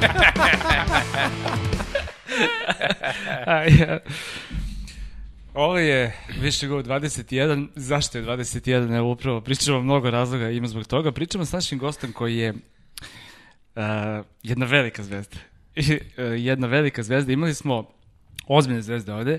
Ja. Ovo je više go 21. Zašto je 21? Evo upravo pričamo mnogo razloga ima zbog toga. Pričamo s našim gostom koji je uh, jedna velika zvezda. uh, jedna velika zvezda. Imali smo ozbiljne zvezde ovde.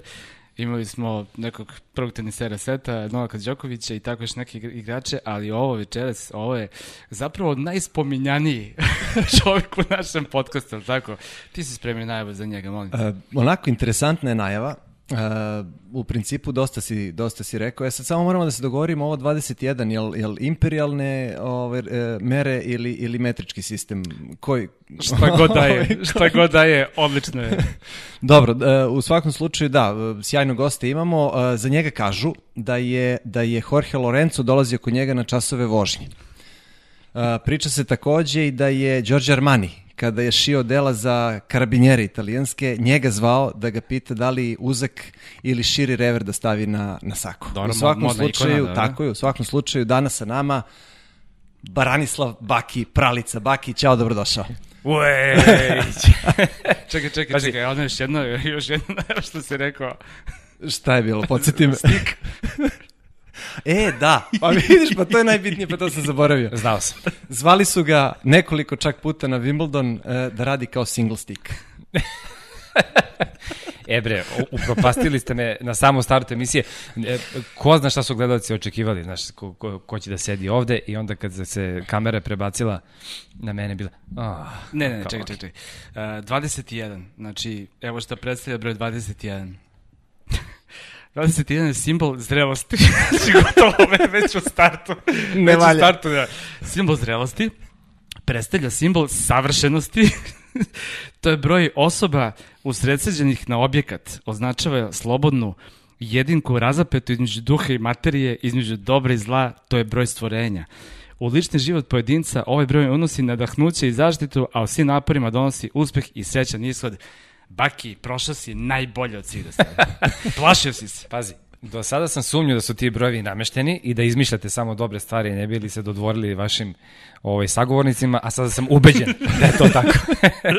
Imali smo nekog prvog tenisera seta, Novaka Đokovića i tako još neke igrače, ali ovo večeras, ovo je zapravo najspominjaniji čovjek u našem podcastu, tako? Ti si spremio najavu za njega, molim. Uh, onako, interesantna je najava. Uh, u principu dosta si, dosta si rekao. Ja sad samo moramo da se dogovorimo ovo 21, jel, jel imperialne ove, e, mere ili, ili metrički sistem? Koji? Šta god daje, šta god daje, odlično je. Dobro, uh, u svakom slučaju da, sjajno goste imamo. Uh, za njega kažu da je, da je Jorge Lorenzo dolazio kod njega na časove vožnje. Uh, priča se takođe i da je Giorgio Armani kada je šio dela za karabinjere italijanske, njega zvao da ga pita da li uzak ili širi rever da stavi na, na sako. Dobro, u svakom slučaju, ikona, da, tako je, u svakom slučaju danas sa nama Baranislav Baki, Pralica Baki, ćao, dobrodošao. Uej! čekaj, čekaj, čekaj, ono još jedno, još jedno što si rekao. Šta je bilo, podsjeti me. Stik. E, da, pa vidiš, pa to je najbitnije, pa to sam zaboravio. Znao sam. Zvali su ga nekoliko čak puta na Wimbledon uh, da radi kao single stick. e bre, upropastili ste me na samom startu emisije. E, ko zna šta su gledalci očekivali, znaš, ko, ko, ko će da sedi ovde i onda kad se kamera prebacila na mene bila... Oh, ne, ne, čekaj, čekaj. čekaj. Uh, 21, znači, evo šta predstavlja broj 21. 21 je simbol zrelosti. znači, gotovo već u startu. Ne već valja. u startu, da. Simbol zrelosti predstavlja simbol savršenosti. to je broj osoba usredsređenih na objekat. Označava slobodnu jedinku razapetu između duha i materije, između dobra i zla, to je broj stvorenja. U lični život pojedinca ovaj broj unosi nadahnuće i zaštitu, a u svim naporima donosi uspeh i srećan ishod. Baki, prošao si najbolje od svih do sada. Plašio si se. Pazi, do sada sam sumnio da su ti brojevi namešteni i da izmišljate samo dobre stvari, ne bili se dodvorili vašim ovaj, sagovornicima, a sada sam ubeđen da je to tako.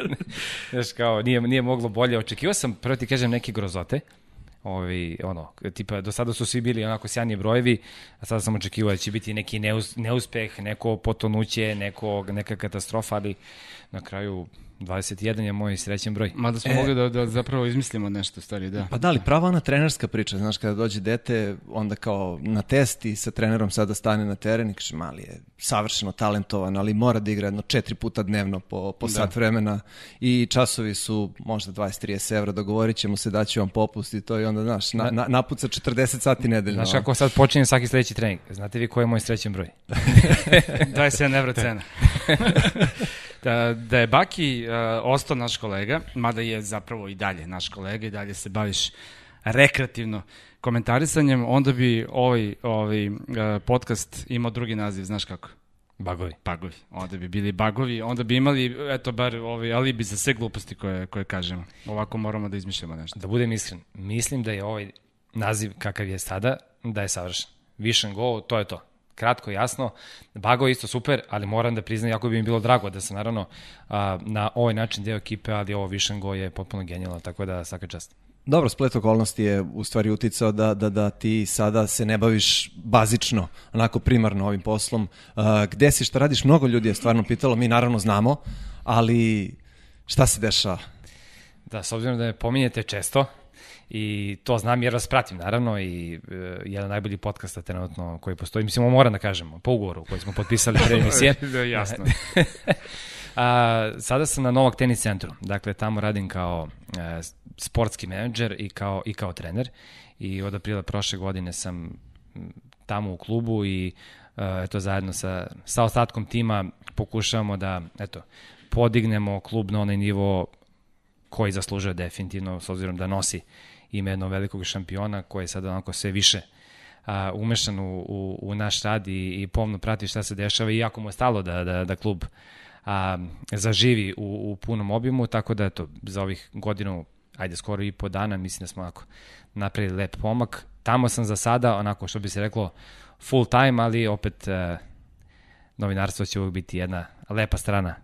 Znaš, kao, nije, nije moglo bolje. Očekivao sam, prvo ti kažem, neke grozote, ovi, ono, tipa, do sada su svi bili onako sjajni brojevi, a sada sam očekivao da će biti neki neus, neuspeh, neko potonuće, neko, neka katastrofa, ali na kraju 21 je moj srećen broj. Mada smo e, mogli da, da zapravo izmislimo nešto, stvari, da. Pa da li, prava ona trenerska priča, znaš, kada dođe dete, onda kao na test i sa trenerom sada stane na teren i kaže, mali je savršeno talentovan, ali mora da igra jedno četiri puta dnevno po, po da. sat vremena i časovi su možda 20-30 evra, dogovorit ćemo se, daću vam popust i to i onda, znaš, na, na, napuca 40 sati nedeljno. Znaš kako sad počinje svaki sledeći trening? Znate vi koji je moj srećen broj? 27 evra cena. da, da je Baki uh, ostao naš kolega, mada je zapravo i dalje naš kolega i dalje se baviš rekreativno komentarisanjem, onda bi ovaj, ovaj uh, podcast imao drugi naziv, znaš kako? Bagovi. Bagovi. Onda bi bili bagovi, onda bi imali, eto, bar ovaj, alibi za sve gluposti koje, koje kažemo. Ovako moramo da izmišljamo nešto. Da budem iskren, mislim da je ovaj naziv kakav je sada, da je savršen. Vision Go, to je to kratko, jasno. Bago je isto super, ali moram da priznam, jako bi mi bilo drago da sam naravno a, na ovaj način deo ekipe, ali ovo Vision Go je potpuno genijalno, tako da svaka čast. Dobro, splet okolnosti je u stvari uticao da, da, da ti sada se ne baviš bazično, onako primarno ovim poslom. Uh, gde si, šta radiš? Mnogo ljudi je stvarno pitalo, mi naravno znamo, ali šta se dešava? Da, s obzirom da me pominjete često, i to znam jer vas pratim naravno i uh, jedan najbolji podcasta trenutno koji postoji, mislim, moram da kažemo, po ugovoru koji smo potpisali pre emisije. da, jasno. A, sada sam na Novak tenis centru, dakle tamo radim kao e, sportski menadžer i kao, i kao trener i od aprila prošle godine sam tamo u klubu i e, eto zajedno sa, sa ostatkom tima pokušavamo da eto, podignemo klub na onaj nivo koji zaslužuje definitivno s obzirom da nosi ime jednog velikog šampiona koji je sada onako sve više a, umešan u, u, u naš rad i, i pomno prati šta se dešava i jako mu je stalo da, da, da klub a, zaživi u, u punom obimu, tako da eto, za ovih godinu, ajde skoro i po dana, mislim da smo onako napravili lep pomak. Tamo sam za sada, onako što bi se reklo, full time, ali opet uh, novinarstvo će uvijek biti jedna lepa strana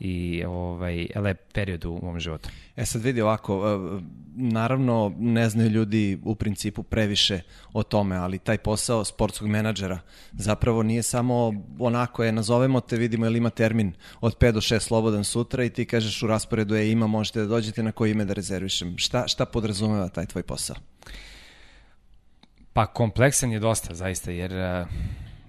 i ovaj, lep period u mom životu. E sad vidi ovako, e, naravno ne znaju ljudi u principu previše o tome, ali taj posao sportskog menadžera zapravo nije samo onako je, nazovemo te, vidimo ili ima termin od 5 do 6 slobodan sutra i ti kažeš u rasporedu je ima, možete da dođete na koje ime da rezervišem. Šta, šta podrazumeva taj tvoj posao? Pa kompleksan je dosta zaista, jer uh,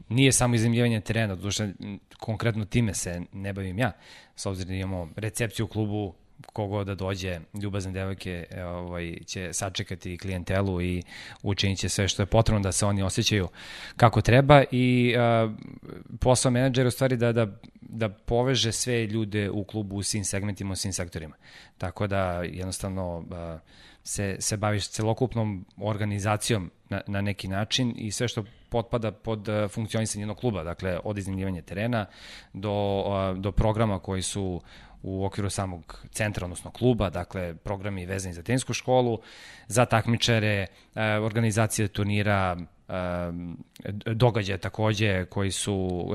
nije samo izemljivanje terena, duše konkretno time se ne bavim ja, s obzirom da imamo recepciju u klubu, kogo da dođe, ljubazne devojke e, ovaj, će sačekati klijentelu i učinit će sve što je potrebno da se oni osjećaju kako treba i uh, posao menadžera u stvari da, da, da poveže sve ljude u klubu u svim segmentima, u svim sektorima. Tako da jednostavno uh, se, se baviš celokupnom organizacijom na, na neki način i sve što potpada pod uh, funkcionisanje jednog kluba, dakle od iznimljivanja terena do, uh, do programa koji su u okviru samog centra, odnosno kluba, dakle programi vezani za tenisku školu, za takmičare, uh, organizacije turnira, događaje takođe koji su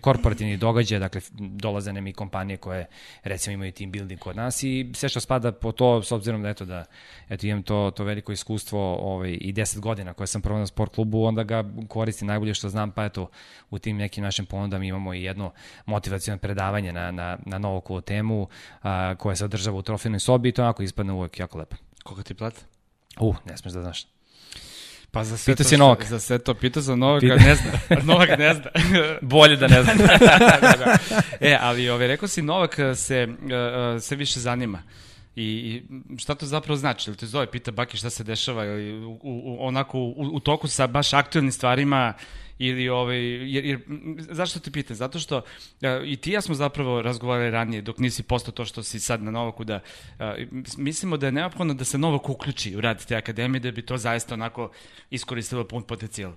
korporativni događaje, dakle dolaze nam i kompanije koje recimo imaju team building kod nas i sve što spada po to s obzirom da eto da eto imam to to veliko iskustvo ovaj i 10 godina koje sam proveo na sport klubu, onda ga koristim najbolje što znam, pa eto u tim nekim našim ponudama imamo i jedno motivaciono predavanje na na na novu temu a, koje se održava u trofejnoj sobi i to onako ispadne uvek jako lepo. Koga ti plati? Uh, ne smeš da znaš. Pa za sve Pita to, si Novak. Za sve to, pita za Novaka, Pita- ne zna. Novak ne zna. Bolje da ne znam. da, da. E, ali ove, rekao si Novak se, uh, uh, sve više zanima. I, I šta to zapravo znači? Ili te zove, pita Baki šta se dešava, ili u, u, onako u, u toku sa baš aktualnim stvarima, ili ovaj, jer, jer, zašto te pitam? Zato što uh, i ti ja smo zapravo razgovarali ranije dok nisi postao to što si sad na Novaku da uh, mislimo da je neophodno da se Novak uključi u rad te akademije da bi to zaista onako iskoristilo pun potencijal.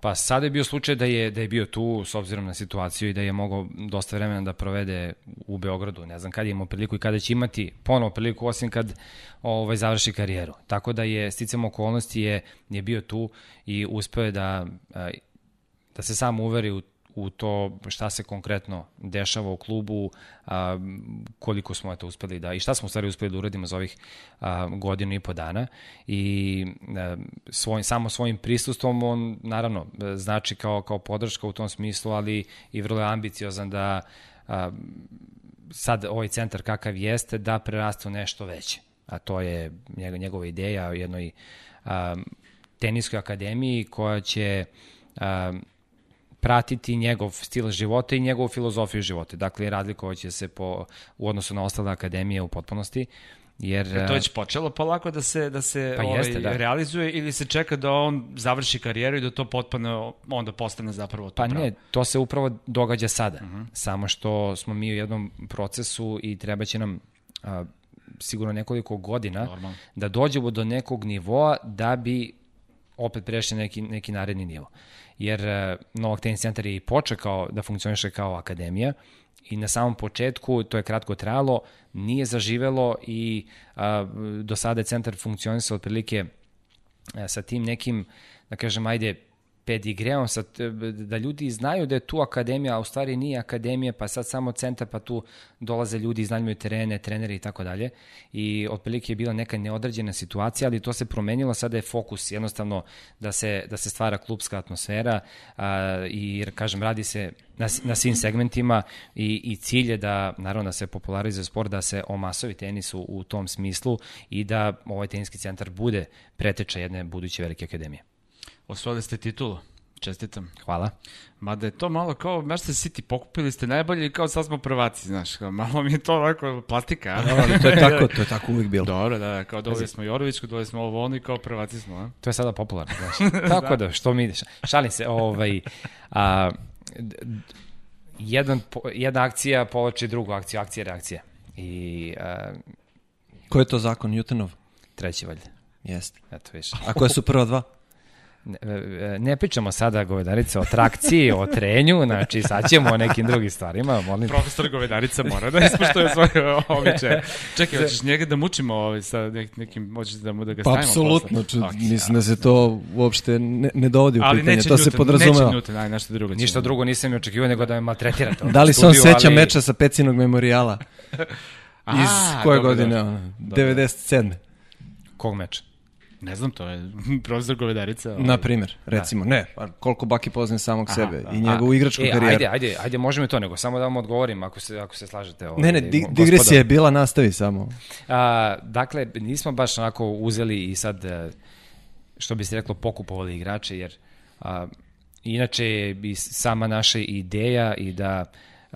Pa sada je bio slučaj da je, da je bio tu s obzirom na situaciju i da je mogao dosta vremena da provede u Beogradu. Ne znam kad je imao priliku i kada će imati ponovo priliku osim kad ovaj, završi karijeru. Tako da je sticam okolnosti je, je bio tu i uspeo je da, a, da se sam uveri u u to šta se konkretno dešava u klubu, a, koliko smo eto uspeli da i šta smo u stvari uspeli da uradimo za ovih a, godinu i po dana i a, svojim, samo svojim prisustvom on naravno znači kao, kao podrška u tom smislu, ali i vrlo je ambiciozan da a, sad ovaj centar kakav jeste da preraste u nešto veće. A to je njegova ideja o jednoj a, teniskoj akademiji koja će a, pratiti njegov stil života i njegovu filozofiju života. Dakle, razlikovaće se po, u odnosu na ostale akademije u potpunosti. Jer, E, to je već počelo polako da se da se Pa ovaj, jeste, da. realizuje ili se čeka da on završi karijeru i da to potpuno onda postane zapravo to Pa pravo? ne, to se upravo događa sada. Uh -huh. Samo što smo mi u jednom procesu i treba će nam a, sigurno nekoliko godina Normalno. da dođemo do nekog nivoa da bi opet prešli neki, neki naredni nivo. Jer uh, Novak Tenis Centar je i počekao da funkcioniše kao akademija i na samom početku, to je kratko trajalo, nije zaživelo i a, do sada je centar funkcionisao otprilike a, sa tim nekim, da kažem, ajde, pedigreom, sa, da ljudi znaju da je tu akademija, a u stvari nije akademija, pa sad samo centar, pa tu dolaze ljudi, iznajmljuju terene, treneri i tako dalje. I otprilike je bila neka neodređena situacija, ali to se promenilo, sada je fokus jednostavno da se, da se stvara klubska atmosfera a, i, kažem, radi se na, na svim segmentima i, i cilj je da, naravno, da se popularizuje sport, da se omasovi tenis u, u tom smislu i da ovaj teniski centar bude preteča jedne buduće velike akademije. Osvojili ste titulu. Čestitam. Hvala. Mada je to malo kao Manchester City, pokupili ste najbolje i kao sad smo prvaci, znaš, kao malo mi je to ovako plastika. a? Da, ali to je tako, to je tako uvijek bilo. Dobro, da, da, kao dobili smo Jorovićku, dobili smo ovo ono i kao prvaci smo, a? To je sada popularno, znaš. Tako da, što mi ideš. Šalim se, ovaj, a, jedan, jedna akcija povlači drugu akciju, akcija reakcija. I a, Ko je to zakon Newtonov? treći valjda. Jeste. Eto, viš. A koje su prva dva? Ne, e, ne pričamo sada, govedarice, o trakciji, o trenju, znači sad ćemo o nekim drugim stvarima, molim. Profesor Govedarica mora da ispoštuje svoje običaje. Čekaj, hoćeš njega da mučimo ovaj, sa nek, nekim, hoćeš da mu da ga Pa stavimo apsolutno, ču- Ok, mislim da se to uopšte ne, ne dovodi u Ali pitanje, to se podrazumeva. Neće Newton, aj, nešto drugo. Ništa drugo nisam očekivao nego da me maltretirate. Da li se on seća ali- meča sa Pecinog memorijala? A, Iz koje dobro, godine? Dobro. 97. Kog meča? Ne znam, to je profesor Govedarica. ovaj. Na primjer, recimo. Ne, pa koliko Baki poznaje samog sebe da. i njegovu igračku E, karijeru. ajde, ajde, ajde, možemo i to, nego samo da vam odgovorim ako se, ako se slažete. Ovaj, Ne, ne, di- gospodo. digresija je bila, nastavi samo. A, dakle, nismo baš onako uzeli i sad, e, što bi se reklo, pokupovali igrače, jer a, inače je i sama naša ideja i da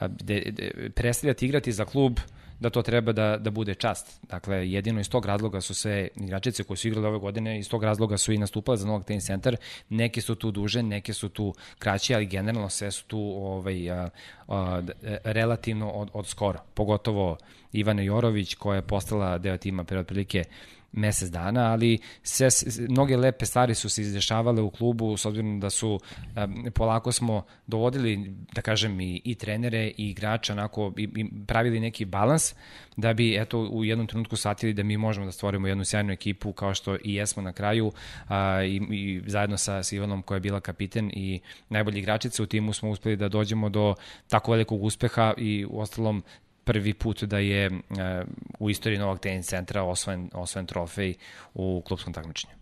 de, de, predstavljati igrati za klub da to treba da, da bude čast. Dakle, jedino iz tog razloga su sve igračice koje su igrali ove godine, iz tog razloga su i nastupale za Novog Tenis Centar. Neke su tu duže, neke su tu kraće, ali generalno sve su tu ovaj, a, a, e, relativno od, od skoro. Pogotovo Ivana Jorović koja je postala deo tima pre otprilike mesec dana, ali sve, mnoge lepe stvari su se izdešavale u klubu s obzirom da su polako smo dovodili, da kažem, i, i trenere i igrače onako i, i pravili neki balans da bi eto u jednom trenutku shvatili da mi možemo da stvorimo jednu sjajnu ekipu kao što i jesmo na kraju a, i, i zajedno sa, sa Ivanom koja je bila kapiten i najbolji igračica u timu smo uspeli da dođemo do tako velikog uspeha i u ostalom prvi put da je e, u istoriji Novog tenis centra osvojen, osvojen trofej u klubskom takmičenju.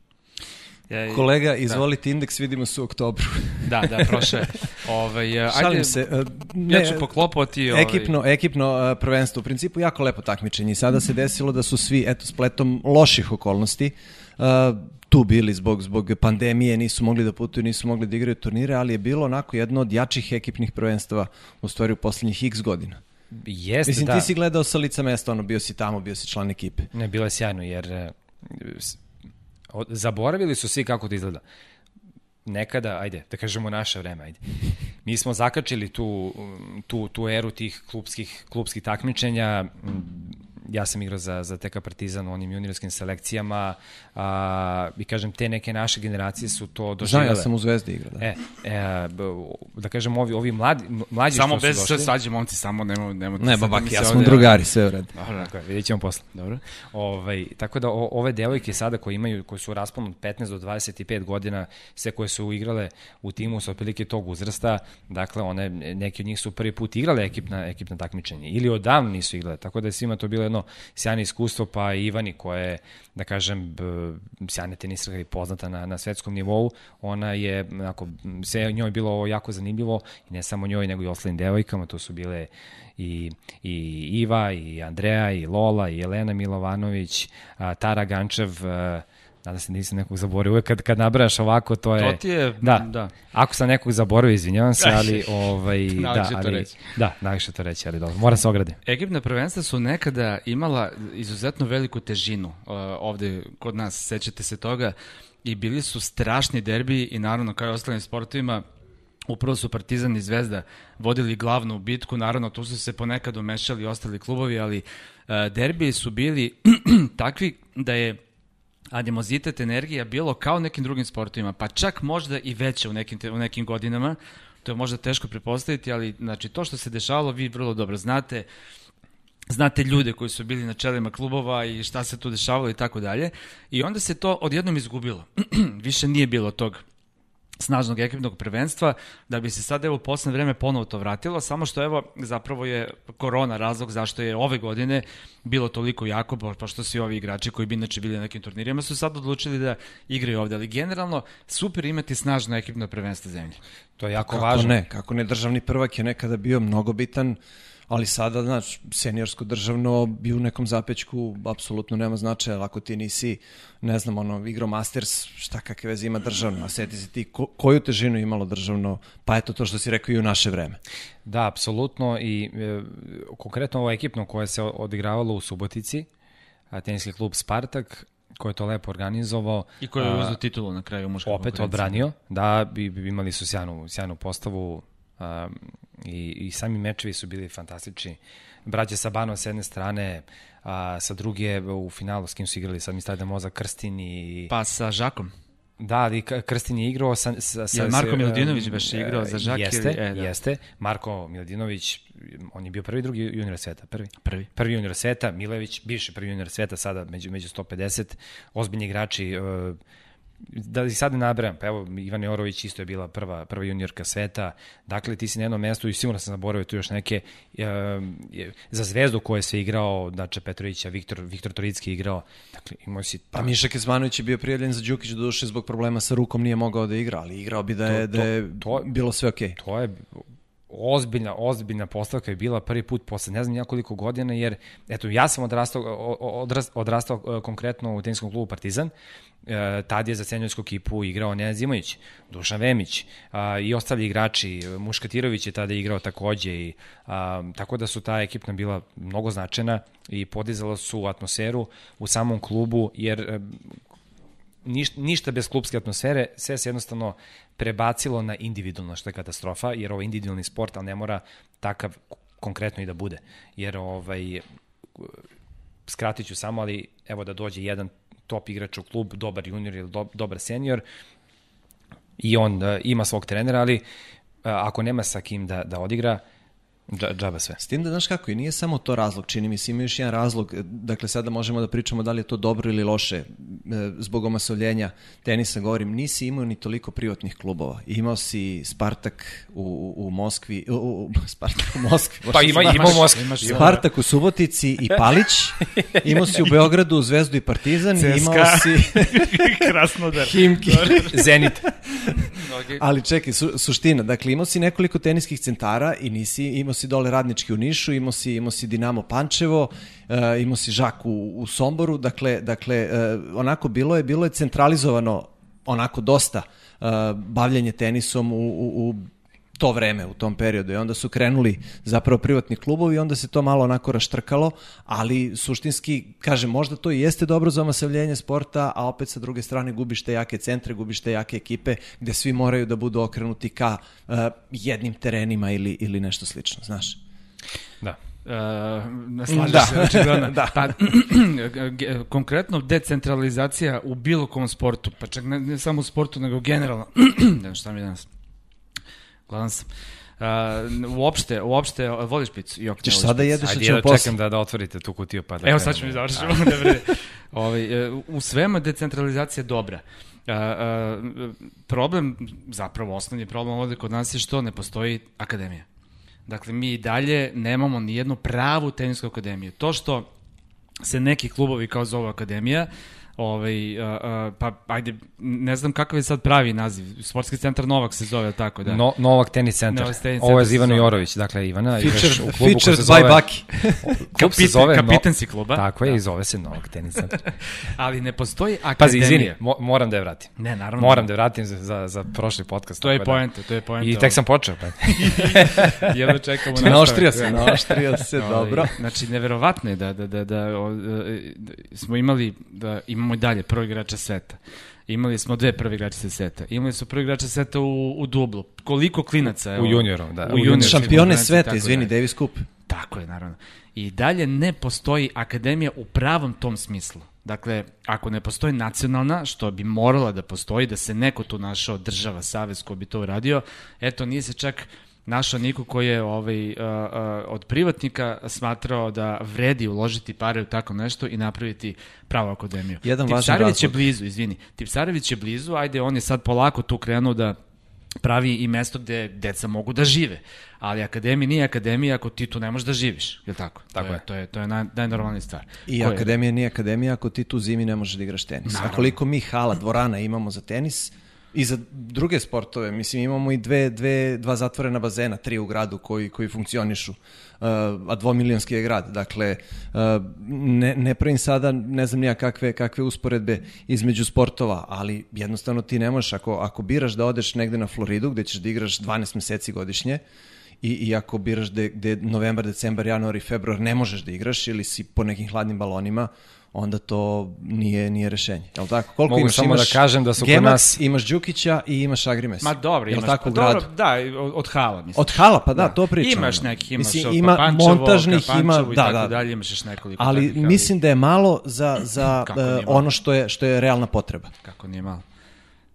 Ja, i- Kolega, izvolite indeks, vidimo se u oktobru. Da, da, prošle. Ovaj, e, ajde, Šalim se. e, Ne, ja ću poklopati... Ovaj, Ekipno, ekipno uh, prvenstvo, u principu jako lepo takmičenje i sada se desilo da su svi, eto, spletom loših okolnosti uh, tu bili zbog, zbog pandemije, nisu mogli da putuju, nisu mogli da igraju turnire, ali je bilo onako jedno od jačih ekipnih prvenstava u stvari u poslednjih x godina. Jeste, Mislim, da. ti si gledao sa lica mesta, ono, bio si tamo, bio si član ekipe. Ne, bilo je sjajno, jer e, zaboravili su svi kako to izgleda. Nekada, ajde, da kažemo naše vreme, ajde. Mi smo zakačili tu, tu, tu eru tih klubskih, klubskih takmičenja. Ja sam igrao za, za TK Partizan u onim juniorskim selekcijama a, i kažem, te neke naše generacije su to Znam, doživjele. ja sam u Zvezdi igrao, da. E, e, da kažem, ovi, ovi mladi, mlađi Samo što bez su došli. svađe, momci, samo nemo... nemo Ne, da babaki, mi se ja smo ovde- drugari, sve u redu. Dobro, Tako je, vidjet ćemo posle. dobro. Ovaj, tako da o, ove devojke sada koje imaju, koje su u rasponu od 15 do 25 godina, sve koje su igrale u timu sa otprilike tog uzrasta, dakle one, neki od njih su prvi put igrale ekipna, ekipna takmičenje ili odavno nisu igrale, tako da je svima to bilo jedno sjajno iskustvo, pa i Ivani koja je, da kažem, sjajna tenisarka i poznata na, na svetskom nivou, ona je, onako, sve njoj bilo jako zanimljivo i ne samo njoj, nego i ostalim devojkama, to su bile i, i Iva, i Andreja, i Lola, i Jelena Milovanović, a, Tara Gančev, a, se da nisam nekog zaboravio, uvek kad, kad nabrajaš ovako, to je... To ti je... Da, da. ako sam nekog zaboravio, izvinjavam se, ali... Ovaj, da, Najlakše to ali, reći. Da, najviše to reći, ali dobro, mora se ogradim. Ekipna prvenstva su nekada imala izuzetno veliku težinu uh, ovde kod nas, sećate se toga, i bili su strašni derbi i naravno kao i ostalim sportovima, upravo su Partizan i Zvezda vodili glavnu bitku, naravno tu su se ponekad umešali ostali klubovi, ali uh, derbi su bili takvi da je animozitet, energija bilo kao u nekim drugim sportovima, pa čak možda i veće u nekim, u nekim godinama, to je možda teško prepostaviti, ali znači, to što se dešavalo vi vrlo dobro znate, znate ljude koji su bili na čelima klubova i šta se tu dešavalo i tako dalje. I onda se to odjednom izgubilo. Više nije bilo tog snažnog ekipnog prvenstva, da bi se sad evo u poslednje vreme ponovo to vratilo, samo što evo zapravo je korona razlog zašto je ove godine bilo toliko jako, pa što svi ovi igrači koji bi inače bili na nekim turnirima su sad odlučili da igraju ovde, ali generalno super imati snažno ekipno prvenstvo zemlje. To je jako Kako važno. ne, kako ne, državni prvak je nekada bio mnogo bitan, ali sada, znaš, seniorsko državno bi u nekom zapećku apsolutno nema značaja, ako ti nisi, ne znam, ono, igro Masters, šta kakve veze ima državno, a seti se ti ko, koju težinu imalo državno, pa eto to što si rekao i u naše vreme. Da, apsolutno i e, konkretno ovo ekipno koje se odigravalo u Subotici, a, teniski klub Spartak, koji je to lepo organizovao. I koji je uzeo titulu na kraju muške opet odbranio, da, bi, bi imali su sjajnu, sjajnu postavu um, i, i sami mečevi su bili fantastični. Braće Sabano s jedne strane, a sa druge u finalu s kim su igrali, sad mi stavlja moza Krstin i... Pa sa Žakom. Da, ali Krstin je igrao sa... sa, sa Jel Marko Miladinović baš je igrao za Žak jeste, ili- e, da. Jeste, Marko Miladinović, on je bio prvi, drugi junior sveta, prvi. Prvi. Prvi junior sveta, Milević, bivši prvi junior sveta, sada među, među 150, ozbiljni igrači, e, da ih sad ne nabrajam, pa evo Ivan Jorović isto je bila prva, prva juniorka sveta, dakle ti si na jednom mestu i sigurno sam zaboravio tu još neke, e, je- za zvezdu koje se igrao, Dače Petrovića, Viktor, Viktor Toricki je igrao, dakle imao si... Pa Miša Kezmanović je bio prijavljen za Đukić, do duše zbog problema sa rukom nije mogao da igra, ali igrao bi da je, To- da je to- to- bilo sve okej. to je ozbiljna, ozbiljna postavka je bila prvi put posle ne znam ja koliko godina, jer eto, ja sam odrastao, o- o- odras, odrastao e, konkretno u teniskom klubu Partizan, e, tad je za senjorsku ekipu igrao Nenad Zimović, Dušan Vemić a, i ostali igrači, Muškatirović je tada igrao takođe i a, tako da su ta ekipna bila mnogo značajna i podizala su atmosferu u samom klubu, jer e, ništa, ništa bez klubske atmosfere, sve se jednostavno prebacilo na individualno, što je katastrofa, jer ovo je individualni sport, ali ne mora takav konkretno i da bude. Jer ovaj, skratit ću samo, ali evo da dođe jedan top igrač u klub, dobar junior ili do, dobar senior, i on uh, ima svog trenera, ali uh, ako nema sa kim da, da odigra, dža, džaba sve. S tim da, znaš kako, i nije samo to razlog, čini mi se, ima još jedan razlog, e, dakle sada možemo da pričamo da li je to dobro ili loše, e, zbog omasovljenja tenisa govorim, nisi imao ni toliko privatnih klubova. Imao si Spartak u, u, Moskvi, u, u, Spartak u Moskvi. Pa ima, ima u Moskvi. imaš Spartak u Subotici i Palić, imao si u Beogradu Zvezdu i Partizan, i imao CSKA. si Krasnodar. Himki. Zenit. Okay. Ali čekaj, su, suština, dakle imao si nekoliko teniskih centara i nisi, imao si dole radnički u Nišu, imao si, imao si Dinamo Pančevo, uh, imao si Žak u, u Somboru, dakle, dakle uh, onako bilo je, bilo je centralizovano onako dosta uh, bavljanje tenisom u, u, u to vreme, u tom periodu. I onda su krenuli zapravo privatni klubovi i onda se to malo onako raštrkalo, ali suštinski, kažem, možda to i jeste dobro za omasavljenje sporta, a opet sa druge strane gubiš te jake centre, gubiš te jake ekipe gde svi moraju da budu okrenuti ka uh, jednim terenima ili, ili nešto slično, znaš. Da. Uh, slažeš Da. se, očigledno. Da. Pa, konkretno decentralizacija u bilo kom sportu, pa čak ne, ne samo u sportu, nego generalno. ne znam šta mi je danas. Gladan sam. Uh, uopšte, uopšte, voliš picu? Jok, Ćeš voliš sada jedeš, Ajde, ćemo ja posle. čekam da, da otvorite tu kutiju pa da Evo sad ćemo i završiti. da vredi. Ovaj, u svemu je decentralizacija dobra. A, a, problem, zapravo osnovni problem ovde kod nas je što ne postoji akademija. Dakle, mi i dalje nemamo ni jednu pravu tenisku akademiju. To što se neki klubovi kao zovu akademija, ovaj, a, a, pa ajde, ne znam kakav je sad pravi naziv, sportski centar Novak se zove, tako da. No, Novak tenis centar. Novak tenis Ovo je za zove. Jorović, dakle Ivana, igraš Featured, u klubu koji se featured zove... by Baki. Klub se Kapitan- zove... kapitan si kluba. Tako je, i zove se Novak tenis centar. Ali ne postoji akademija. Pazi, izvini, mo, moram da je vratim. Ne, naravno. Moram da je vratim za, za, za prošli podcast. To je da- poenta, to je poenta. I tek sam počeo. Pa. Jedno čekamo nastavak. Naoštrio se, naoštrio se, Ovaj, dobro. Znači, neverovatno je da, da, da, da, e, da smo imali, da imamo i dalje prvog igrača sveta. Imali smo dve prve igrače sveta. Imali su prvi igrača sveta u, u dublu. Koliko klinaca? evo, U junioru, da. U U juniorskim Šampione konkurenciji, sveta, tako izvini, da. Davis Cup. Tako je, naravno. I dalje ne postoji akademija u pravom tom smislu. Dakle, ako ne postoji nacionalna, što bi morala da postoji, da se neko tu našao, država, savez ko bi to uradio, eto, nije se čak našao niko koji je ovaj, uh, uh, od privatnika smatrao da vredi uložiti pare u tako nešto i napraviti pravu akademiju. Jedan Tipsarević je blizu, izvini. Tipsarević je blizu, ajde, on je sad polako tu krenuo da pravi i mesto gde deca mogu da žive. Ali akademija nije akademija ako ti tu ne možeš da živiš, je li tako? Tako to je. je. To je, to je naj, najnormalnija stvar. I Ko je? akademija nije akademija ako ti tu zimi ne možeš da igraš tenis. Naravno. A koliko mi hala, dvorana imamo za tenis i za druge sportove, mislim imamo i dve, dve, dva zatvorena bazena, tri u gradu koji, koji funkcionišu, uh, a dvomilionski je grad. Dakle, uh, ne, ne pravim sada, ne znam nija kakve, kakve usporedbe između sportova, ali jednostavno ti ne možeš, ako, ako biraš da odeš negde na Floridu gde ćeš da igraš 12 meseci godišnje, I, i ako biraš gde, gde novembar, decembar, januar i februar ne možeš da igraš ili si po nekim hladnim balonima, onda to nije nije rešenje. Jel tako? Koliko Mogu imaš? samo imaš da kažem da su kod nas- imaš Đukića i imaš Agrimes. Ma dobro, imaš, tako pa dobro, da, od, hala, mislim. Od hala, pa da, to pričam. Imaš nekih, imaš Mislim, od ima Pančevo, montažnih, ima, da, tako da. dalje, imaš još nekoliko Ali takvih, mislim da je malo za, za uh, ono što je, što je realna potreba. Kako nije malo.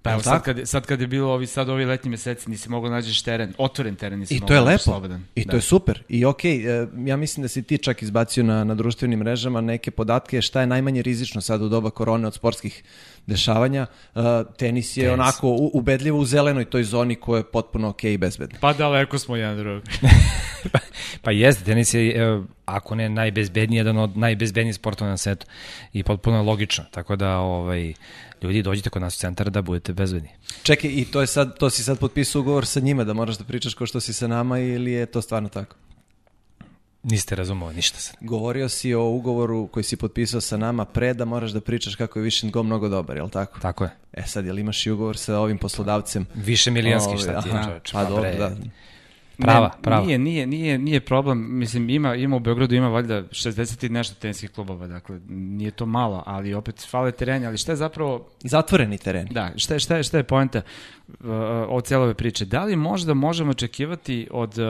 Pa evo sad kad, sad kad je bilo ovi, sad ovi letnji meseci, nisi mogao da nađeš teren, otvoren teren nisi I mogao to je da lepo. slobodan. I Da. to je super. I okej, e, ja mislim da si ti čak izbacio na, na društvenim mrežama neke podatke šta je najmanje rizično sad u doba korone od sportskih dešavanja. E, tenis je Tenis. onako u- ubedljivo u zelenoj toj zoni koja je potpuno okej i bezbedna. Pa daleko smo jedan drugog. Pa jeste, tenis je, e, ako ne najbezbedniji, jedan od najbezbednijih sportova na svetu. I potpuno logično. Tako da, ovaj, ljudi, dođite kod nas u centar da budete bezbedni. Čekaj, i to je sad, to si sad potpisao ugovor sa njima da moraš da pričaš kao što si sa nama ili je to stvarno tako? Niste razumeli ništa sad. Govorio si o ugovoru koji si potpisao sa nama pre da moraš da pričaš kako je Vision Go mnogo dobar, jel tako? Tako je. E sad, jel imaš i ugovor sa ovim poslodavcem? Više milijanski Ovaj, šta ti je, aha, čoveče. Pa dobro, da. Prava, ne, prava. Nije, nije, nije, nije problem, mislim, ima, ima u Beogradu, ima valjda 60 i nešto teniskih klubova, dakle, nije to malo, ali opet fale tereni, ali šta je zapravo Zatvoreni teren. Da, šta je, šta je, šta je poenta uh, od cijele ove priče? Da li možda možemo očekivati od uh,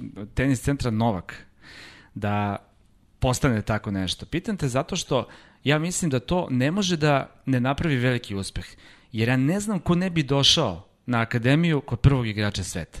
uh, tenis centra Novak da postane tako nešto? Pitam te zato što ja mislim da to ne može da ne napravi veliki uspeh. Jer ja ne znam ko ne bi došao na akademiju kod prvog igrača sveta.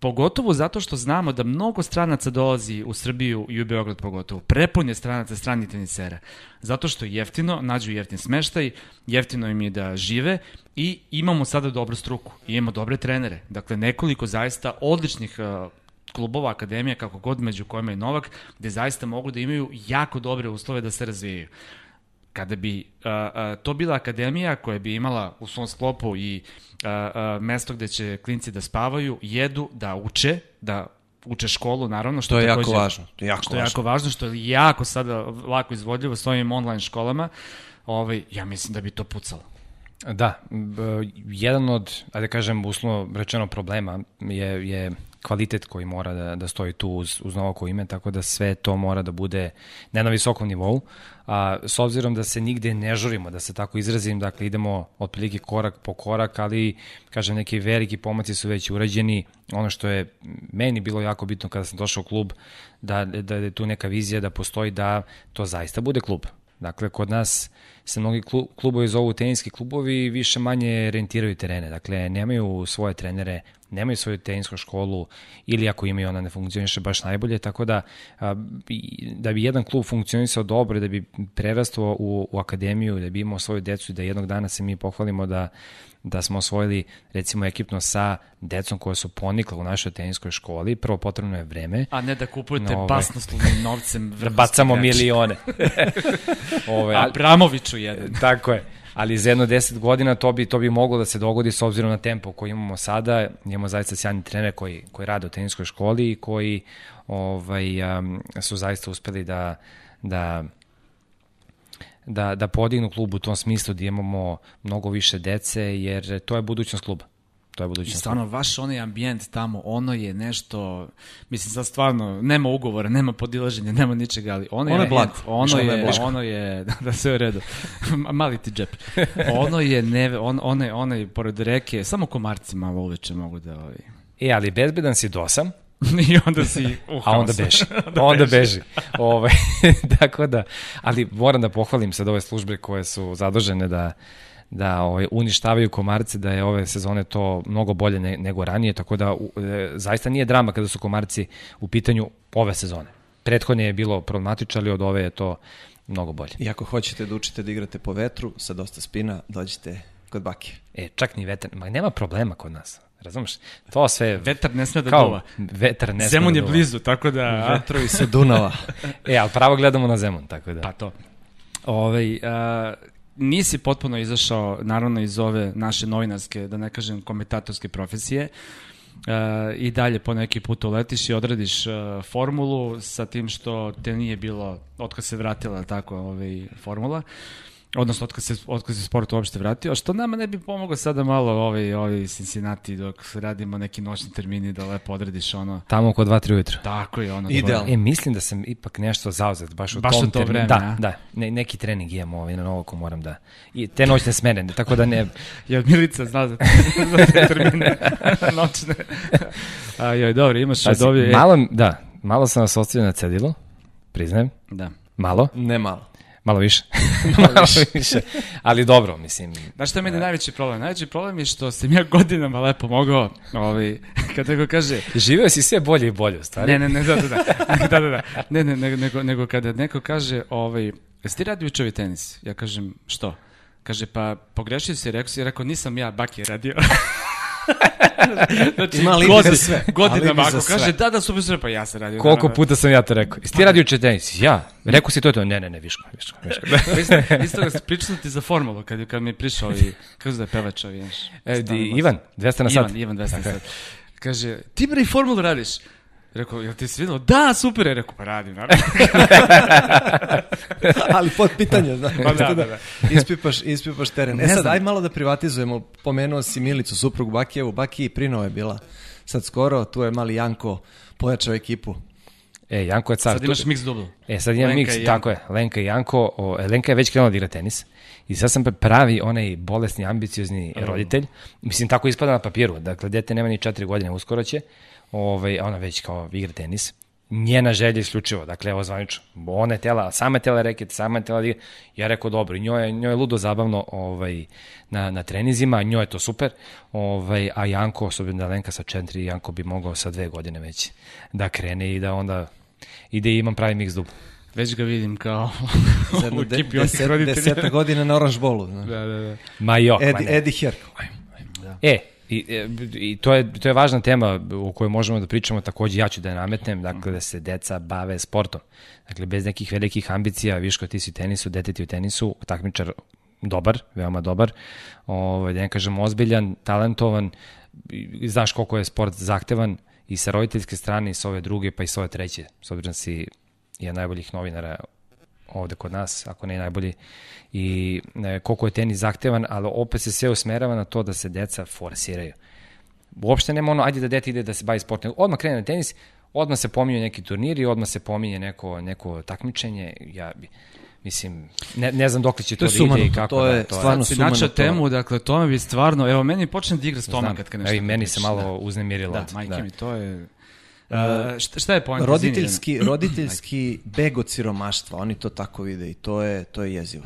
Pogotovo zato što znamo da mnogo stranaca dolazi u Srbiju i u Beograd pogotovo. Prepun je stranaca stranih tenisera. Zato što je jeftino, nađu jeftin smeštaj, jeftino im je da žive i imamo sada dobru struku. I imamo dobre trenere. Dakle, nekoliko zaista odličnih uh, klubova, akademija, kako god među kojima je Novak, gde zaista mogu da imaju jako dobre uslove da se razvijaju kada bi a, a, to bila akademija koja bi imala u svom sklopu i a, a, mesto gde će klinci da spavaju, jedu, da uče, da uče školu, naravno, što To je jako takođe- važno. To je jako što je jako važno, što je jako sada lako izvodljivo s ovim online školama, ovaj, ja mislim da bi to pucalo. Da, jedan od, ajde kažem, uslovno rečeno problema je, je kvalitet koji mora da, da stoji tu uz, uz Novako ime, tako da sve to mora da bude ne na visokom nivou. A, s obzirom da se nigde ne žurimo, da se tako izrazim, dakle idemo otprilike korak po korak, ali kažem neki veliki pomaci su već urađeni. Ono što je meni bilo jako bitno kada sam došao u klub, da, da je tu neka vizija da postoji da to zaista bude klub. Dakle, kod nas se mnogi klu- klubovi zovu teniski klubovi i više manje rentiraju terene. Dakle, nemaju svoje trenere, nemaju svoju tenisku školu ili ako imaju ona ne funkcioniše baš najbolje, tako da da bi jedan klub funkcionisao dobro, da bi prerastao u, u akademiju, da bi imao svoju decu i da jednog dana se mi pohvalimo da da smo osvojili recimo ekipno sa decom koja su ponikla u našoj teniskoj školi, prvo potrebno je vreme, A ne da kupujete No, basnoslovnim novcem da bacamo igrače. milione. Ove, Abramoviću jedan. Tako je. Ali za jedno 10 godina to bi, to bi moglo da se dogodi s obzirom na tempo koji imamo sada. Imamo zaista sjajni trener koji, koji rade u teniskoj školi i koji ovaj, um, su zaista uspeli da, da da, da podignu klub u tom smislu da imamo mnogo više dece, jer to je budućnost kluba. To je I budućnost kluba. stvarno, vaš onaj ambijent tamo, ono je nešto, mislim sad stvarno, nema ugovora, nema podilaženja, nema ničega, ali ono, Ono je blago. Ono je je, blago. ono je, da sve u redu, mali ti džep. Ono je, neve, on, ono je, pored reke, samo komarci malo uveče mogu da, ovaj, E, ali bezbedan si dosam, i onda si u a onda beži. onda beži. Ove, tako da, ali moram da pohvalim sad ove službe koje su zadužene da da ovaj, uništavaju komarce, da je ove sezone to mnogo bolje ne, nego ranije, tako da u, e, zaista nije drama kada su komarci u pitanju ove sezone. Prethodnje je bilo problematično, ali od ove je to mnogo bolje. I ako hoćete da učite da igrate po vetru sa dosta spina, dođite kod Bakije. E, čak ni vetar, ma nema problema kod nas, razumeš? To sve... Vetar ne sme da kao, duva. Vetar ne sme Zemun da je blizu, tako da... Vetrovi sa Dunava. E, ali pravo gledamo na Zemun, tako da. Pa to. Ovaj, a, nisi potpuno izašao, naravno, iz ove naše novinarske, da ne kažem, komentatorske profesije. A, I dalje po neki put uletiš i odradiš a, formulu sa tim što te nije bilo, otkad se vratila tako ovaj, formula odnosno otkad se, otkad se sport uopšte vratio, a što nama ne bi pomoglo sada malo ovaj, ovaj Cincinnati dok radimo neki noćni termini da lepo odradiš ono, Tamo oko 2-3 ujutro. tako je ono. Idealno. E, mislim da sam ipak nešto zauzet, baš u Baš tom to terminu. vreme, Da, a? da, ne, neki trening imamo ovaj, na novo ko moram da... I te noćne smene, tako da ne... Jel Milica zna za, za te termine noćne? A, joj, dobro, imaš Pazi, dobije... malo, da, malo sam vas ostavio na cedilu, priznajem, Da. malo. Ne malo. Malo više. Malo više. Ali dobro, mislim. Znaš šta je meni najveći problem? Najveći problem je što sam ja godinama lepo mogao, ovaj, kad neko kaže... Živeo si sve bolje i bolje, u stvari. Ne, ne, ne, da, da, da, da, da, da. Ne, ne, nego, nego, nego kada neko kaže, ovaj, jesi ti radio učovi tenis? Ja kažem, što? Kaže, pa pogrešio si, rekao si, rekao, nisam ja, Baki radio. znači, Ima alibi za sve. Godinama, ako kaže, da, da, super, super, pa ja sam radio. Koliko puta sam ja to rekao? Jesi ti radio uče tenis? Ja. Rekao si to to? Ne, ne, ne, viško, viško. viško. Isto ga pričao ti za formulu, kad, kad mi je prišao i, kako da je pevač ovi, E, Ivan, 200 na sat. Ivan, Ivan, 200 na sat. Kaže, ti bre i formulu radiš? Rekao, jel ti se? Da, super je. Rekao, pa radim, naravno. Ali pod pitanje, znaš. Pa da, da, da. Ispipaš, ispipaš teren. E sad, aj malo da privatizujemo. Pomenuo si Milicu, suprug Bakijevu. Baki i Prino je bila sad skoro. Tu je mali Janko pojačao ekipu. E, Janko je car. Sad imaš mix dubl. E, sad imam mix, tako je. Lenka i Janko. O, Lenka je već krenula da igra tenis. I sad sam pravi onaj bolesni, ambiciozni roditelj. Mislim, tako ispada na papiru. Dakle, dete nema ni četiri godine, uskoro će. Ovaj, ona već kao igra tenis. Njena želja isključivo, dakle, evo zvanično. Ona je tela, sama je tela reket, sama je tela igra. Ja rekao, dobro, njoj je, njoj je ludo zabavno ovaj, na, na trenizima, njoj je to super. Ovaj, a Janko, osobno da Lenka sa četiri, Janko bi mogao sa dve godine već da krene i da onda ide i imam pravi mix dub. Već ga vidim kao u ekipi de, deset, deseta godina na Orange Bowlu. Da, da, da. Ma jo, Edi, ma ne. Eddie Herk. Da. E, I, i to, je, to je važna tema o kojoj možemo da pričamo, takođe ja ću da je nametnem, dakle da se deca bave sportom. Dakle, bez nekih velikih ambicija, viš ti si u tenisu, dete ti u tenisu, takmičar dobar, veoma dobar, ovaj, da ne kažem ozbiljan, talentovan, znaš koliko je sport zahtevan i sa roditeljske strane i sa ove druge pa i sa ove treće, s obzirom da si jedan najboljih novinara ovde kod nas, ako ne najbolji, i e, koliko je tenis zahtevan, ali opet se sve usmerava na to da se deca forsiraju. Uopšte nema ono, ajde da dete ide da se bavi sportom. Odmah krene na tenis, odmah se pominju neki turniri, odmah se pominje neko, neko takmičenje. Ja bi, Mislim, ne, ne znam dok će to, to da sumano, ide i kako. To je da, to stvarno je. Načao temu, dakle, to me bi stvarno, evo, meni počne da igra stomak kad nešto. Evo, meni se malo da. uznemirilo. Da, majke da. mi, to je... Uh, šta, šta je point? Roditeljski, roditeljski beg od siromaštva, oni to tako vide i to je, to je jezivo.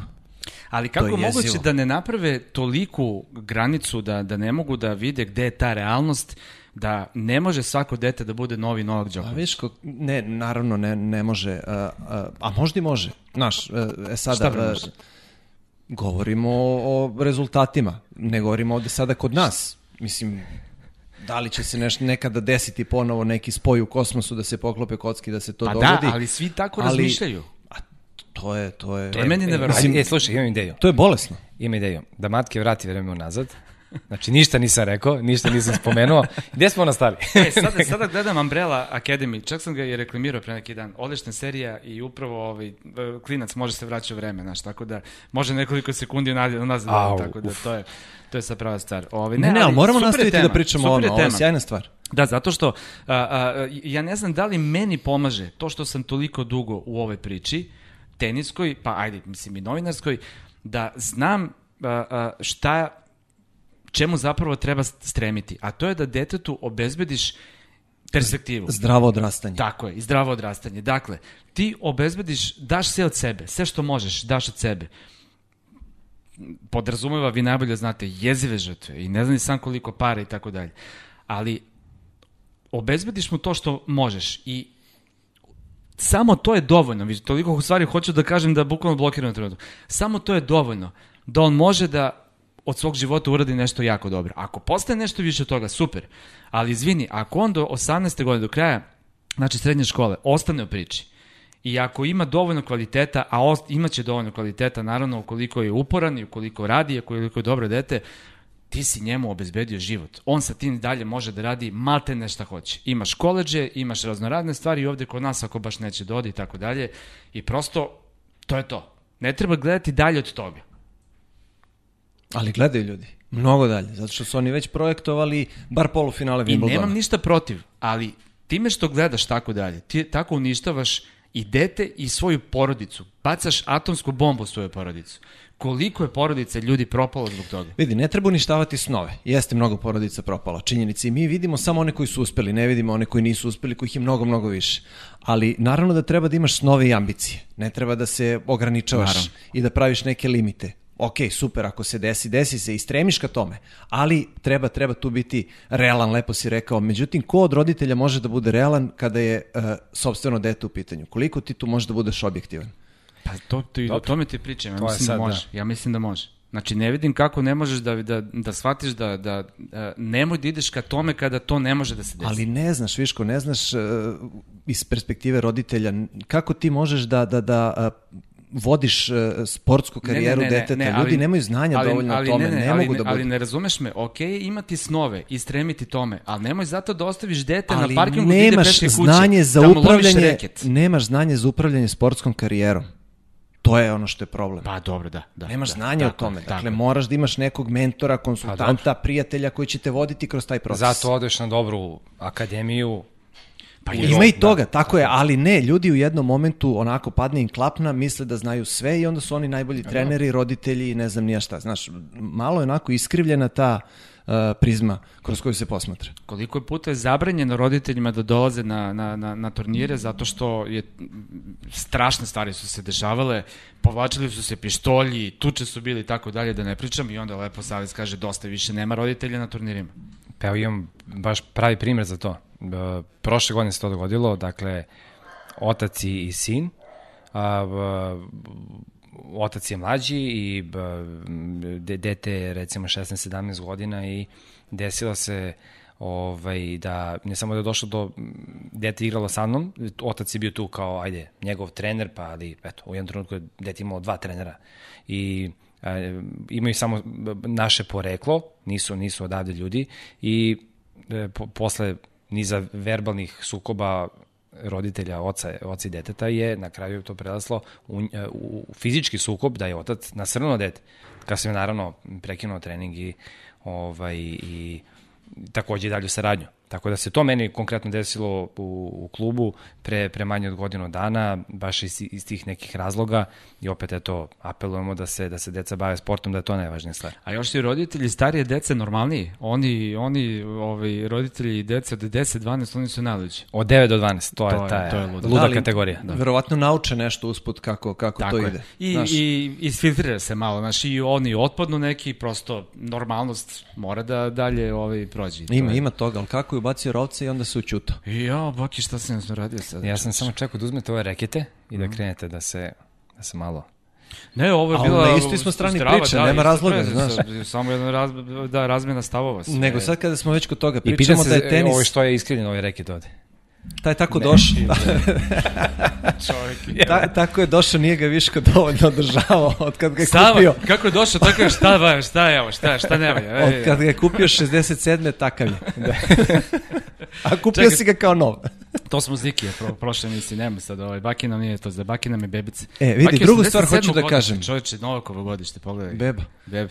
Ali kako je moguće da ne naprave toliku granicu da, da ne mogu da vide gde je ta realnost, da ne može svako dete da bude novi Novak Đoković? A viš, ne, naravno ne, ne može, a, a, a možda i može. Znaš, e, sada... Šta može? Govorimo o, o rezultatima, ne govorimo ovde sada kod nas. Mislim, da li će se neš, nekada desiti ponovo neki spoj u kosmosu da se poklope kocki da se to pa dogodi. Pa da, ali svi tako ali, razmišljaju. A to je to je To je meni neverovatno. E, slušaj, imam ideju. To je bolesno. Ima ideju. Da matke vrati vreme unazad. Znači, ništa nisam rekao, ništa nisam spomenuo. Gde smo nastali? e, sada, sada gledam Umbrella Academy, čak sam ga i reklamirao pre neki dan. Odlična serija i upravo ovaj, klinac može se vraćati u vreme, znaš, tako da može nekoliko sekundi unazad, Au, tako da to je, to je sa prava stvar. Ovaj, ne, ne, ali moramo nastaviti tema, da pričamo o ono, ovo je sjajna stvar. Da, zato što a, a, ja ne znam da li meni pomaže to što sam toliko dugo u ovoj priči, teniskoj, pa ajde, mislim i novinarskoj, da znam a, a, šta čemu zapravo treba stremiti, a to je da detetu obezbediš perspektivu. Zdravo odrastanje. Tako je, i zdravo odrastanje. Dakle, ti obezbediš, daš sve od sebe, sve što možeš, daš od sebe. Podrazumeva, vi najbolje znate, jezive žrtve i ne znam sam koliko para i tako dalje. Ali obezbediš mu to što možeš i samo to je dovoljno. Vi toliko u stvari hoću da kažem da bukvalno blokiram na trenutku. Samo to je dovoljno da on može da od svog života uradi nešto jako dobro. Ako postane nešto više od toga, super. Ali izvini, ako on do 18. godine, do kraja, znači srednje škole, ostane u priči, i ako ima dovoljno kvaliteta, a ost, imaće dovoljno kvaliteta, naravno, ukoliko je uporan i ukoliko radi, ukoliko je dobro dete, ti si njemu obezbedio život. On sa tim dalje može da radi malte nešto hoće. Imaš koleđe, imaš raznoradne stvari i ovde kod nas ako baš neće da i tako dalje. I prosto, to je to. Ne treba gledati dalje od toga. Ali gledaju ljudi. Mnogo dalje, zato što su oni već projektovali bar polufinale Wimbledona. I nemam ništa protiv, ali time što gledaš tako dalje, ti tako uništavaš i dete i svoju porodicu. Bacaš atomsku bombu u svoju porodicu. koliko je porodice ljudi propalo zbog toga. Vidi, ne treba uništavati snove. Jeste mnogo porodica propala, činjenici. Mi vidimo samo one koji su uspeli, ne vidimo one koji nisu uspeli, kojih je mnogo, mnogo više. Ali naravno da treba da imaš snove i ambicije. Ne treba da se ograničavaš Naravno. i da praviš neke limite. Ok, super, ako se desi, desi se i stremiš ka tome, ali treba, treba tu biti realan, lepo si rekao. Međutim, ko od roditelja može da bude realan kada je uh, sobstveno dete u pitanju? Koliko ti tu možeš da budeš objektivan? Pa to, to, i o tome ti pričam, ja To mislim da sad, može. Ja mislim da može. Znači, ne vidim kako ne možeš da, da, da shvatiš da, da, da nemoj da ideš ka tome kada to ne može da se desi. Ali ne znaš, Viško, ne znaš uh, iz perspektive roditelja kako ti možeš da, da, da uh, vodiš uh, sportsku karijeru Ne, ne, ne, deteta. ne, Ljudi nemaju znanja ali, dovoljno ali, o tome, ne, ne, ne, ali, mogu ne, da budu. Ali ne razumeš me, ok, imati snove i stremiti tome, ali nemoj zato da ostaviš dete Ali na parkingu gde ide nemaš peške kuće, znanje za da upravljanje, nemaš znanje za upravljanje sportskom karijerom. To je ono što je problem. Pa dobro, da. da Nemaš da, znanja o tako, tome. tako. Dakle, moraš da imaš nekog mentora, konsultanta, prijatelja koji će te voditi kroz taj proces. Zato odeš na dobru akademiju, Pa je, Ima i da. toga, tako je, ali ne, ljudi u jednom momentu onako padne im klapna, misle da znaju sve i onda su oni najbolji treneri, roditelji i ne znam nija šta. Znaš, malo je onako iskrivljena ta uh, prizma kroz koju se posmatra. koliko je puta je zabranjeno roditeljima da dolaze na, na, na, na turnire zato što je strašne stvari su se dešavale, povlačili su se pištolji, tuče su bili i tako dalje, da ne pričam i onda lepo Savez kaže dosta više nema roditelja na turnirima. Evo imam baš pravi primjer za to. E, Prošle godine se to dogodilo, dakle, otac i, sin. A, otac je mlađi i dete je recimo 16-17 godina i desilo se ovaj, da ne samo da je došlo do dete igralo sa mnom, otac je bio tu kao, ajde, njegov trener, pa ali eto, u jednom trenutku je dete imalo dva trenera i imaju samo naše poreklo, nisu, nisu odavde ljudi i e, po, posle niza verbalnih sukoba roditelja, oca, oca i deteta je na kraju to prelaslo u, e, u fizički sukob da je otac nasrnuo dete. Kad sam je naravno prekinuo trening i, ovaj, i takođe i dalju saradnju. Tako da se to meni konkretno desilo u, u klubu pre, pre manje od godinu dana, baš iz, iz tih nekih razloga i opet eto apelujemo da se da se deca bave sportom, da je to najvažnija stvar. A još ti roditelji starije dece normalniji. Oni, oni ovaj, roditelji i dece od 10, 12, oni su najluđi. Od 9 do 12, to, To je je- ta to je ludo. luda ali kategorija. Da. Verovatno nauče nešto usput kako, kako to je. ide. I, Znaš, i isfiltrira se malo, znaš, i oni otpadnu neki, prosto normalnost mora da dalje ovaj, prođe. I to Ima, je- ima toga, ali kako je ubacio rovce i onda se učutao. I ja, Boki, šta sam ja radio sad? Ja sam samo čekao da uzmete ove rekete i da krenete da se, da se malo... Ne, ovo je bila... na istoj smo strani strava, priče, da, nema razloga, pre- znaš. sa- Samo jedna raz, da, razmena stavova. Nego sad kada smo već kod toga, I pričamo se da je tenis, ovo što je iskrivljeno ovaj reket ovde. Taj tako došao, Čovjek. ta, tako je došao, nije ga Viško dovoljno održavao od kad ga je Stava, kupio. kako je došao, tako je, šta, va, šta je ovo, šta, šta ne valja? Od kad ga je kupio 67. takav je. A kupio Čekaj. si ga kao nov. To smo Zikije, pro, prošle emisije, nema sad, ovaj, Baki nam nije to, za Baki nam je bebice. E, vidi, Baki je drugu stvar 87. hoću da kažem. Čovječe, Novakovo godište, pogledaj. Beba. Beb.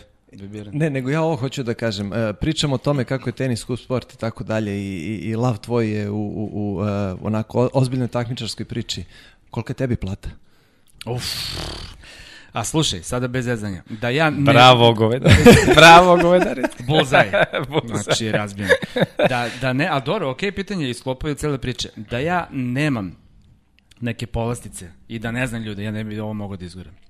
Ne, nego ja ovo hoću da kažem. E, pričam o tome kako je tenis skup sport i tako dalje i, i, i lav tvoj je u, u, u e, onako ozbiljnoj takmičarskoj priči. Kolika je tebi plata? Uf. A slušaj, sada bez zezanja. Da ja ne... Bravo, govedare. Bravo, govedare. Bulzaj. Znači, razbijen. Da, da ne, a dobro, okej, pitanje je isklopaju cele priče. Da ja nemam neke povlastice i da ne znam ljude, ja ne bi ovo mogao da izguram.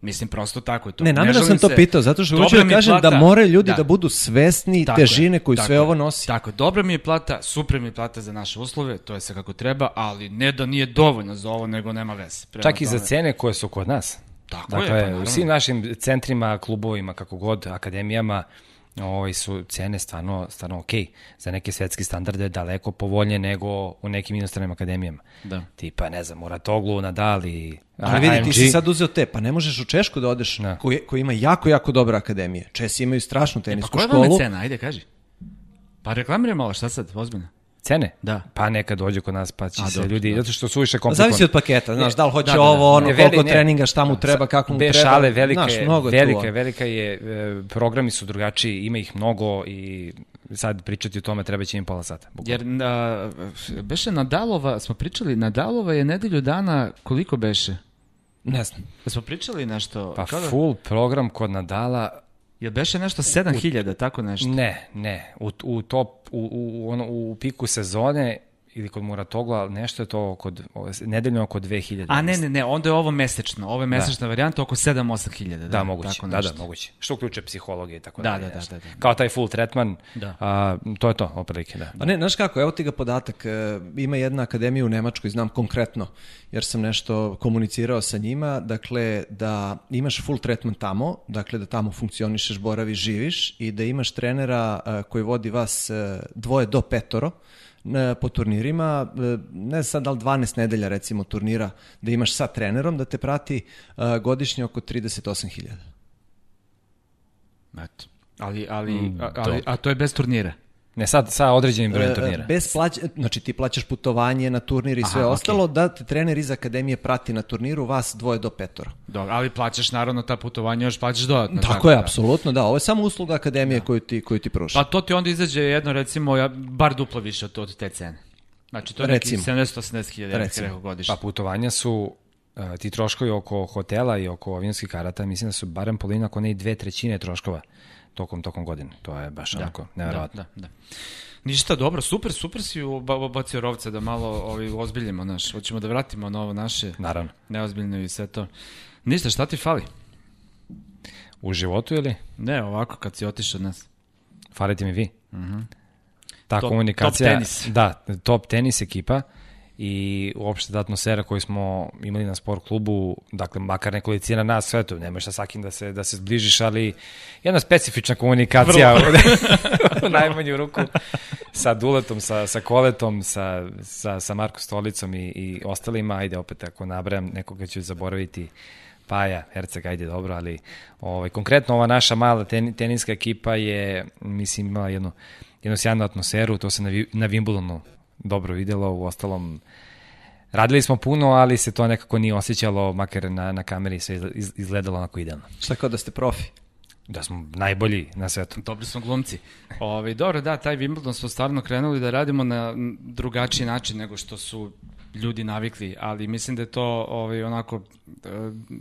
Mislim, prosto tako je to. Ne, namjerno sam to se- pitao, zato što hoću da kažem da plata. moraju ljudi da, budu svesni Tako težine koju tako sve je. ovo nosi. Tako, je, dobra mi je plata, super mi je plata za naše uslove, to je sve kako treba, ali ne da nije dovoljno za ovo, nego nema veze. Prema Čak i za tome- cene koje su kod nas. Tako dakle, je, pa naravno. u svim našim centrima, klubovima, kako god, akademijama, ovaj, su cene stvarno, stvarno okej. Za neke svetske standarde daleko povoljnije nego u nekim inostranim akademijama. Da. Tipa, ne znam, Muratoglu, Nadal i Ali vidi, ti si sad uzeo te, pa ne možeš u Češku da odeš, Da. koji, koji ima jako, jako dobre akademije. Česi imaju strašnu Pa tenisku koja vam je školu. cena? Ajde, kaži. Pa reklamiraj malo, šta sad, ozbiljno? Cene? Da. Pa neka dođe kod nas, pa će A, se dobro, ljudi, da. zato što su više komplikovani. Zavisi od paketa, znaš, da li hoće da, da, ovo, ono, Ne, koliko veli- ne. treninga, šta mu treba, kako mu treba. šale, velika znaš, mnogo velika, je, velika je, e, programi su drugačiji, ima ih mnogo i sad pričati o tome treba će im pola sata. bukvalno. Jer, a, beše Nadalova, smo pričali, Nadalova je nedelju dana, koliko beše? Ne znam. Da smo pričali nešto... Pa kao da, full program kod Nadala, Jel beše nešto 7000, tako nešto? ne, ne, u, u top, u, u, ono, u piku sezone ili kod Muratogla, nešto je to kod, nedeljno oko 2000. A ne, ne, ne, onda je ovo mesečno. Ovo je mesečna varijanta oko 7-8 hiljada. Da, moguće. tako Da, da, moguće. Što uključuje psihologije i tako Da, dalje, da, da, nešto. da, da. Kao taj full tretman, Da. a, to je to, oprilike, da. A ne, znaš kako, evo ti ga podatak, e, ima jedna akademija u Nemačkoj, znam konkretno, jer sam nešto komunicirao sa njima, dakle da imaš full tretman tamo, dakle da tamo funkcionišeš, boraviš, živiš i da imaš trenera e, koji vodi vas e, dvoje do petoro, po turnirima, e, ne sad da li 12 nedelja recimo turnira da imaš sa trenerom, da te prati e, godišnje oko 38.000. Eto. Ali, ali, Mm, a, ali, a to je bez turnira. Ne, sad sa određenim brojem E, turnira. Bez plać, znači ti plaćaš putovanje na turnir i sve Aha, ostalo, da te trener iz akademije prati na turniru, vas dvoje do petoro. Dobro, ali plaćaš naravno ta putovanja, još plaćaš dodatno. Tako je, da. apsolutno, da. Ovo je samo usluga akademije koju ti, koju ti pruža. Pa to ti onda izađe jedno, recimo, ja, bar duplo više od, od te cene. Znači, to je Recimo. neki 70-80 hiljada, godišnje. Pa putovanja su uh, ti troškovi oko hotela i oko avionskih karata, mislim da su barem polina, ako ne i dve trećine troškova tokom tokom godine. To je baš onako neverovatno. Da, da. Ništa, dobro, super, super si uba- ubacio rovca da malo ovaj, ozbiljimo naš. Hoćemo da vratimo na ovo naše Naravno. neozbiljno i sve to. Ništa, šta ti fali? U životu ili? Ne, ovako kad si otišao od nas. Falite mi vi. Ta Top- komunikacija. top tenis. Da, top tenis ekipa i uopšte ta atmosfera koju smo imali na sport klubu, dakle, makar nekolicina nas, sve to, nemaš sa svakim da se, da se zbližiš, ali jedna specifična komunikacija u najmanju ruku. Sa Duletom, sa, sa Koletom, sa, sa, sa Marko Stolicom i, i ostalima, ajde opet ako nabrajam, nekoga ću zaboraviti, Paja, Herceg, ajde dobro, ali ovaj, konkretno ova naša mala ten, teniska ekipa je, mislim, imala jednu, jednu sjajnu atmosferu, to se na, na Wimbledonu dobro videlo, u ostalom radili smo puno, ali se to nekako nije osjećalo, makar na, na kameri sve izgledalo onako idealno. Šta kao da ste profi? Da smo najbolji na svetu. Dobri smo glumci. Ovaj dobro, da, taj Wimbledon smo stvarno krenuli da radimo na drugačiji način nego što su ljudi navikli, ali mislim da je to ovaj, onako e,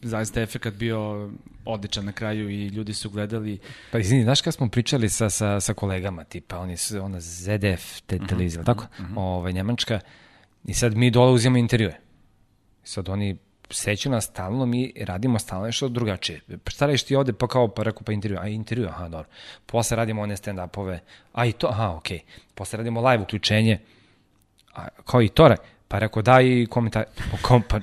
zaista efekat bio odličan na kraju i ljudi su gledali Pa izvini, znaš kad smo pričali sa, sa, sa kolegama, tipa oni su, ona ZDF te, televizija, tako? Ovaj, Njemačka, i sad mi dole uzimamo intervjue. Sad oni seću nas stalno, mi radimo stalno nešto drugačije. Pa šta radiš ti ovde, pa kao, pa rekao, pa intervju, a intervju, aha, dobro. Posle radimo one stand-upove, a i to, aha, okej. Posle radimo live uključenje, a, kao i to, pa rekao da i komentar, kom, pa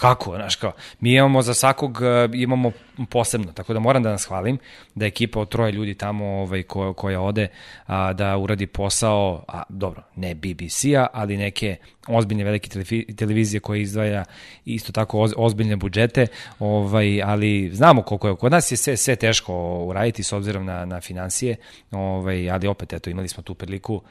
kako, znaš kao, mi imamo za svakog, e, imamo posebno, tako da moram da nas hvalim, da je ekipa od troje ljudi tamo ovaj, ko, koja ode a, da uradi posao, a dobro, ne BBC-a, ali neke ozbiljne velike televizije koje izdvaja isto tako oz, ozbiljne budžete, ovaj, ali znamo koliko je, kod nas je sve, sve teško uraditi s obzirom na, na financije, ovaj, ali opet, eto, imali smo tu priliku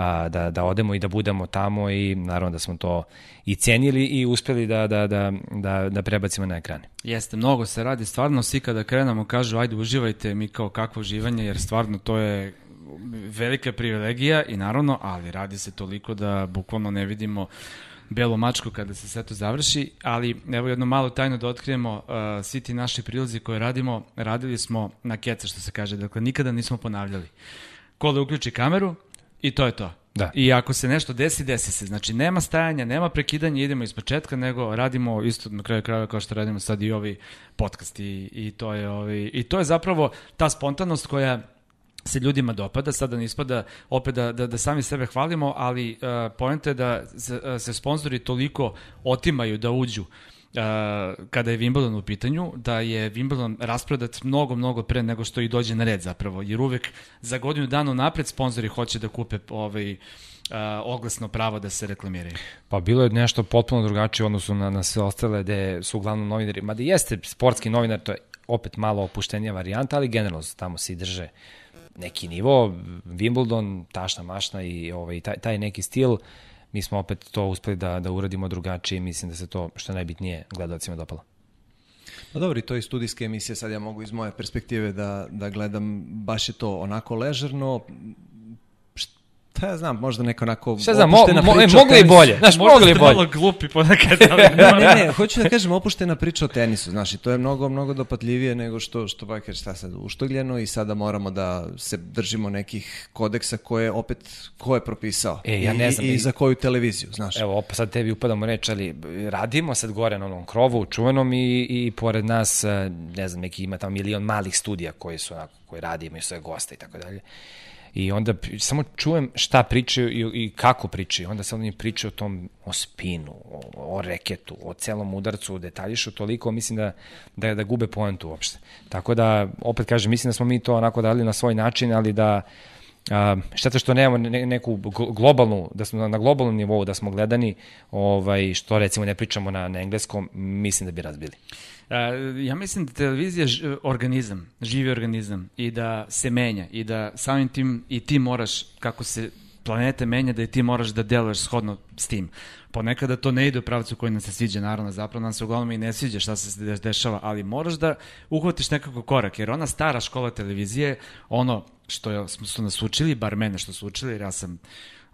a, da, da odemo i da budemo tamo i naravno da smo to i cenili i uspeli da, da, da, da, da prebacimo na ekrane. Jeste, mnogo se radi, stvarno svi kada krenemo kažu ajde uživajte, mi kao kakvo uživanje, jer stvarno to je velika privilegija i naravno, ali radi se toliko da bukvalno ne vidimo belu mačku kada se sve to završi, ali evo jedno malo tajno da otkrijemo, uh, svi ti naši prilozi koje radimo, radili smo na keca što se kaže, dakle nikada nismo ponavljali. Kole uključi kameru i to je to. Da. I ako se nešto desi, desi se. Znači, nema stajanja, nema prekidanja, idemo iz početka, nego radimo isto na kraju krajeva kao što radimo sad i ovi podcast i, i, to je, ovi, i to je zapravo ta spontanost koja se ljudima dopada, sada ne ispada opet da, da, da sami sebe hvalimo, ali uh, poenta je da se, uh, se sponzori toliko otimaju da uđu Uh, kada je Wimbledon u pitanju, da je Wimbledon rasprodat mnogo, mnogo pre nego što i dođe na red zapravo, jer uvek za godinu dana napred sponzori hoće da kupe ovaj, uh, oglasno pravo da se reklamiraju. Pa bilo je nešto potpuno drugačije u odnosu na, na sve ostale gde su uglavnom novinari, mada jeste sportski novinar, to je opet malo opuštenija varijanta, ali generalno tamo se i drže neki nivo, Wimbledon, tašna mašna i ovaj, taj, taj neki stil, mi smo opet to uspeli da, da uradimo drugačije i mislim da se to, što je najbitnije, gledalcima dopalo. Pa dobro, i to je studijska emisija, sad ja mogu iz moje perspektive da, da gledam, baš je to onako ležerno, Št- Pa ja znam, možda neko onako Šta znam, mo, opuštena mo, e, priča o mogli i tenisu. bolje. Znaš, Možda mogli i ste bolje. malo glupi ponekad, ali Ne, ne, ne, hoću da kažem opuštena priča o tenisu, znaš, i to je mnogo, mnogo dopatljivije nego što, što ba kaže, šta sad, uštogljeno i sada moramo da se držimo nekih kodeksa koje opet, ko je propisao E, ja I, ne znam, i, i- i za koju televiziju, znaš. Evo, opet sad tebi upadamo reč, ali radimo sad gore na onom krovu, čuvenom i, i pored nas, eh, ne znam, neki ima tamo milion malih studija koji su onako, koji radi, imaju svoje goste i tako dalje. I onda samo čujem šta pričaju i, i kako pričaju. Onda sad oni pričaju o tom, o spinu, o, o reketu, o celom udarcu, detaljišu toliko, mislim da, da, da gube poentu uopšte. Tako da, opet kažem, mislim da smo mi to onako dali na svoj način, ali da A, šteta što nemamo ne, neku glo- globalnu, da smo na, na globalnom nivou, da smo gledani, ovaj, što recimo ne pričamo na, na engleskom, mislim da bi razbili. Ja mislim da televizija je organizam, živi organizam i da se menja i da samim tim i ti moraš, kako se planete menja, da i ti moraš da deluješ shodno s tim. Ponekada to ne ide u pravcu koji nam se sviđa, naravno, zapravo nam se uglavnom i ne sviđa šta se de- dešava, ali moraš da uhvatiš nekako korak, jer ona stara škola televizije, ono što su nas učili, bar mene što su učili, jer ja sam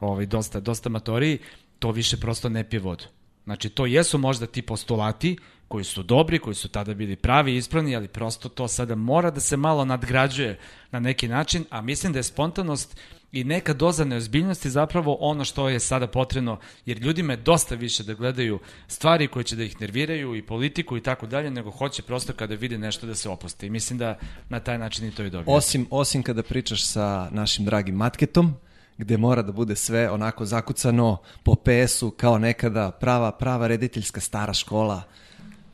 ovaj, dosta, dosta matoriji, to više prosto ne pije vodu. Znači, to jesu možda ti postulati koji su dobri, koji su tada bili pravi ispravni, ali prosto to sada mora da se malo nadgrađuje na neki način, a mislim da je spontanost i neka doza neozbiljnosti zapravo ono što je sada potrebno, jer ljudima je dosta više da gledaju stvari koje će da ih nerviraju i politiku i tako dalje, nego hoće prosto kada vide nešto da se opuste. I mislim da na taj način i to i dobije. Osim, osim kada pričaš sa našim dragim matketom, gde mora da bude sve onako zakucano po PS-u kao nekada prava, prava rediteljska stara škola.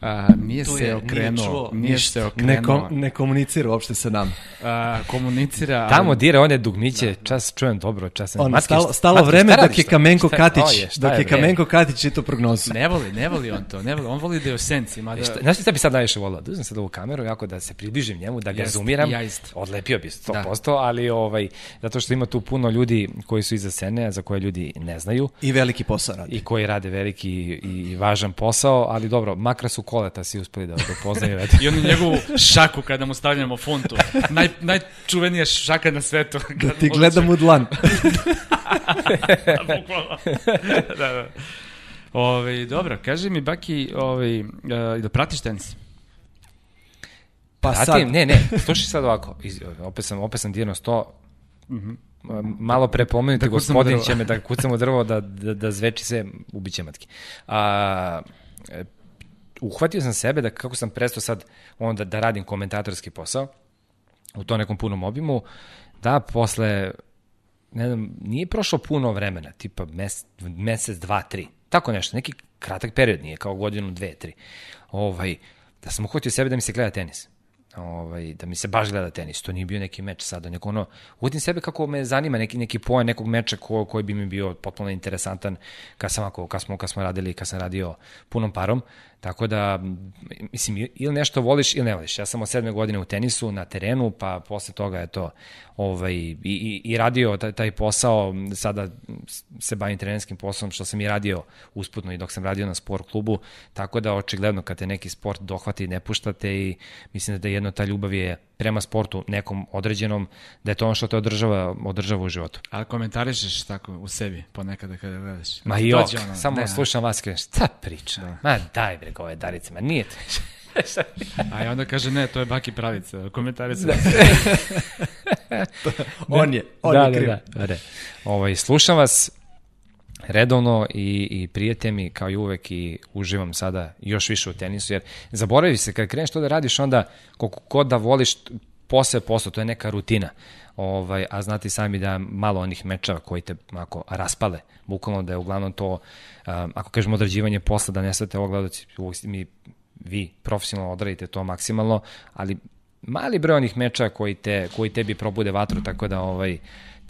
A, nije Tu se je, okrenuo, čuo nije, ništa, se okrenuo, Ne, kom, ne komunicira uopšte sa nama. a, komunicira... ali- Tamo dire one dugmiće, čas čujem dobro, čas Ono, Matke, stalo, šta- stalo Matke, vreme šta dok je to? Kamenko Šta- Katić, o je, šta dok je bre? Kamenko Katić čito prognozu. Ne voli, ne voli on to, ne voli. On voli da je u senci, mada... Šta, znaš šta bi sad najviše volao? Da uzmem sad ovu kameru, jako da se približim njemu, da ga zoomiram. ja isto. Odlepio bi 100%, ali ovaj, zato što ima tu puno ljudi koji su iza scene, a za koje ljudi ne znaju I veliki posao radi. i koji rade veliki i, i važan posao, ali dobro, makar su koleta si uspeli da, da poznaju. eto. I onu njegovu šaku kada mu stavljamo funtu. Naj, najčuvenija šaka na svetu. Da ti gledam u dlan. Bukvalno. da, da. Ove, dobro, kaži mi, Baki, ove, uh, da pratiš tenis? Pa Pratim, sad, ne, ne, slušaj sad ovako, iz, opet sam, opet sam dirno sto, malo pre pomenuti Da gospodin će me da kucamo drvo, da, da, da zveči se, ubiće matke. A, uhvatio sam sebe da kako sam prestao sad onda da radim komentatorski posao u to nekom punom obimu, da posle ne znam, nije prošlo puno vremena, tipa mes, mesec, dva, tri, tako nešto, neki kratak period nije, kao godinu, dve, tri, ovaj, da sam uhvatio sebe da mi se gleda tenis. Ovaj, da mi se baš gleda tenis, to nije bio neki meč sada, neko ono, uhvatim sebe kako me zanima neki, neki poen nekog meča ko, koji bi mi bio potpuno interesantan kad sam ako, kad smo, kad smo radili, kad sam radio punom parom, tako da, mislim, ili nešto voliš ili ne voliš. Ja sam od sedme godine u tenisu, na terenu, pa posle toga je to ovaj, i, i, i radio taj, taj posao, sada se bavim trenerskim poslom, što sam i radio usputno i dok sam radio na sport klubu, tako da očigledno kad te neki sport dohvati ne puštate i mislim da jedno ta ljubav je prema sportu nekom određenom, da je to ono što te održava, održava u životu. A komentarišeš tako u sebi ponekada kada gledaš? Ma jok, ono, samo ne, slušam vas, kažem, šta priča? Da. Ma daj bre, ove darice, ma nije to. A i onda kaže, ne, to je Baki pravica. Komentarica. Da. on je, on da, je da, kriv. da, da, da. Ovaj, slušam vas redovno i, i prijete mi kao i uvek i uživam sada još više u tenisu, jer zaboravi se, kad kreneš to da radiš, onda koliko god da voliš, posao je posao, to je neka rutina. Ovaj, a znate sami da malo onih mečeva koji te ako raspale, bukvalno da je uglavnom to, um, ako kažemo odrađivanje posla, da ne svete ovo uvijek mi vi profesionalno odradite to maksimalno, ali mali broj onih meča koji, te, koji tebi probude vatru, tako da ovaj,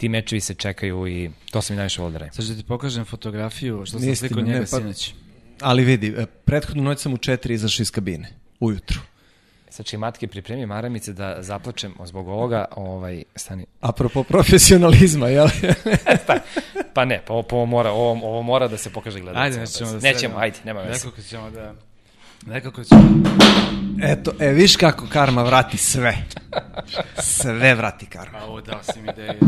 ti mečevi se čekaju i to sam i najviše volio da radim. Sad ću ti pokažem fotografiju što sam slikao istina, njega ne, pa- sinoć. Ali vidi, e, prethodnu noć sam u četiri izašao iz kabine. Ujutru. Sad će matke pripremi maramice da zaplačem zbog ovoga, ovaj, stani. Apropo profesionalizma, jel? Pa ne, pa ovo, pa ovo, mora, ovo, ovo mora da se pokaže gledalcima. Ajde, nećemo da Nećemo, sredimo. ajde, nema veze. Nekako ćemo da... Nekako će... Eto, e, viš kako karma vrati sve. Sve vrati karma. A ovo dao si mi ideju.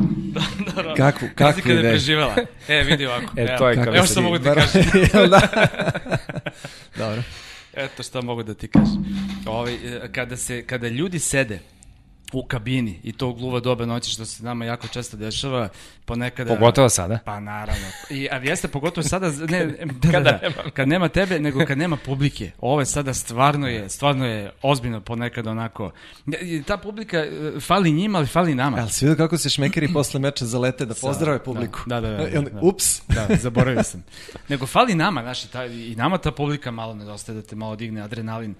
Dobro. Kakvu, kakvu Nikad ne ideju? preživela. E, vidi ovako. E, Evo, to je Evo kako što se mogu da ti Bar- kažem. Da? Dobro. Eto šta mogu da ti kažem. Ovaj, e, kada, se, kada ljudi sede u kabini i to u gluva doba noći što se nama jako često dešava, ponekada... Pogotovo sada. Pa naravno. I, a jeste pogotovo sada, ne, da, Kada da, da, kad nema tebe, nego kad nema publike. Ovo je sada stvarno je, stvarno je ozbiljno ponekad onako. I Ta publika e, fali njima, ali fali nama. Si vidio kako se šmekeri posle meča zalete da pozdrave publiku? Da, da, da, da, onda, da. Ups. Da, zaboravio sam. Nego fali nama, znaš, i, ta, i nama ta publika malo nedostaje da te malo digne adrenalin.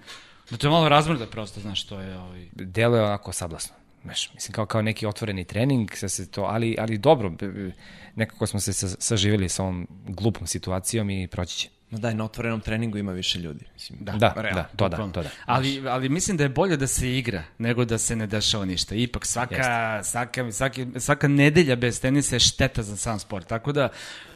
Da te malo razmrda prosto, znaš, to je ovaj... Delo je onako sablasno. Znaš, mislim, kao, kao neki otvoreni trening, sve se to, ali, ali dobro, nekako smo se sa- saživjeli sa ovom glupom situacijom i proći će. No daj, na otvorenom treningu ima više ljudi. Mislim, Da, da, realno. to da, to da. Ali, ali mislim da je bolje da se igra nego da se ne dešava ništa. Ipak svaka, svaka, svaki, svaka nedelja bez tenisa je šteta za sam sport. Tako da,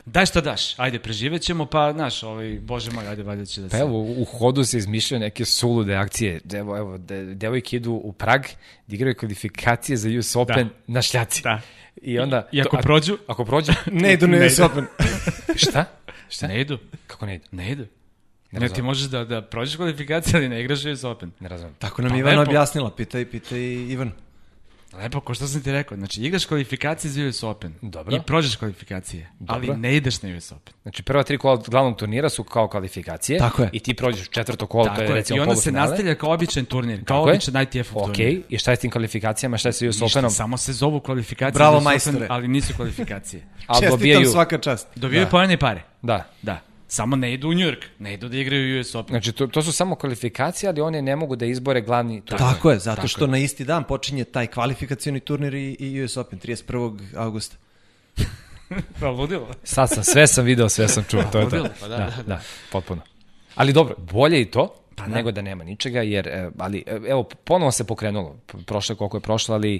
daj što daš. Ajde, preživet ćemo, pa, znaš, ovaj, bože moj, ajde, valjda će da se... Pa evo, u hodu se izmišljaju neke sulude akcije. Evo, evo, de, devojke idu u Prag da igraju kvalifikacije za US Open na šljaci. Da. I onda... I ako to- a- prođu? Ako prođu... Ne idu na Ne US. Open. Šta? Šta? Ne idu. Kako ne idu? Ne idu. Ne, razumem. ti možeš da, da prođeš kvalifikacije, ali ne igraš US Open. Ne razumem. Tako nam Pa Ivana lepo. objasnila, pitaj, pitaj Ivan. Lepo, ko što sam ti rekao. Znači, igraš kvalifikacije za US Open. Dobro. I prođeš kvalifikacije. Ali Dobro. ne ideš na US Open. Znači, prva tri kola glavnog turnira su kao kvalifikacije. Tako je. I ti prođeš četvrto kolo, to Tako je je. recimo I onda se nastavlja kao običan turnir. Kao Tako je. običan ITF Ok, turnir. i šta je s tim kvalifikacijama, šta je sa US Ništa, Openom? samo se zovu kvalifikacije Bravo, za US Open, ali nisu kvalifikacije. Čestitam dobijaju... svaka čast. Dobijaju da. pojene pare. Da. Da. Samo ne idu u New York. Ne idu da igraju US Open. Znači, to, to su samo kvalifikacije, ali one ne mogu da izbore glavni turnir. Tako je, zato tako što na isti dan počinje taj kvalifikacioni turnir i, i US Open, 31. augusta. Pa ludilo. Sad sam, sve sam video, sve sam čuo, to je to. Pa da, da, da, da. da, potpuno. Ali dobro, bolje i to, pa nego da nema ničega, jer, e, ali, e, evo, ponovo se pokrenulo, P- prošlo je koliko je prošlo, ali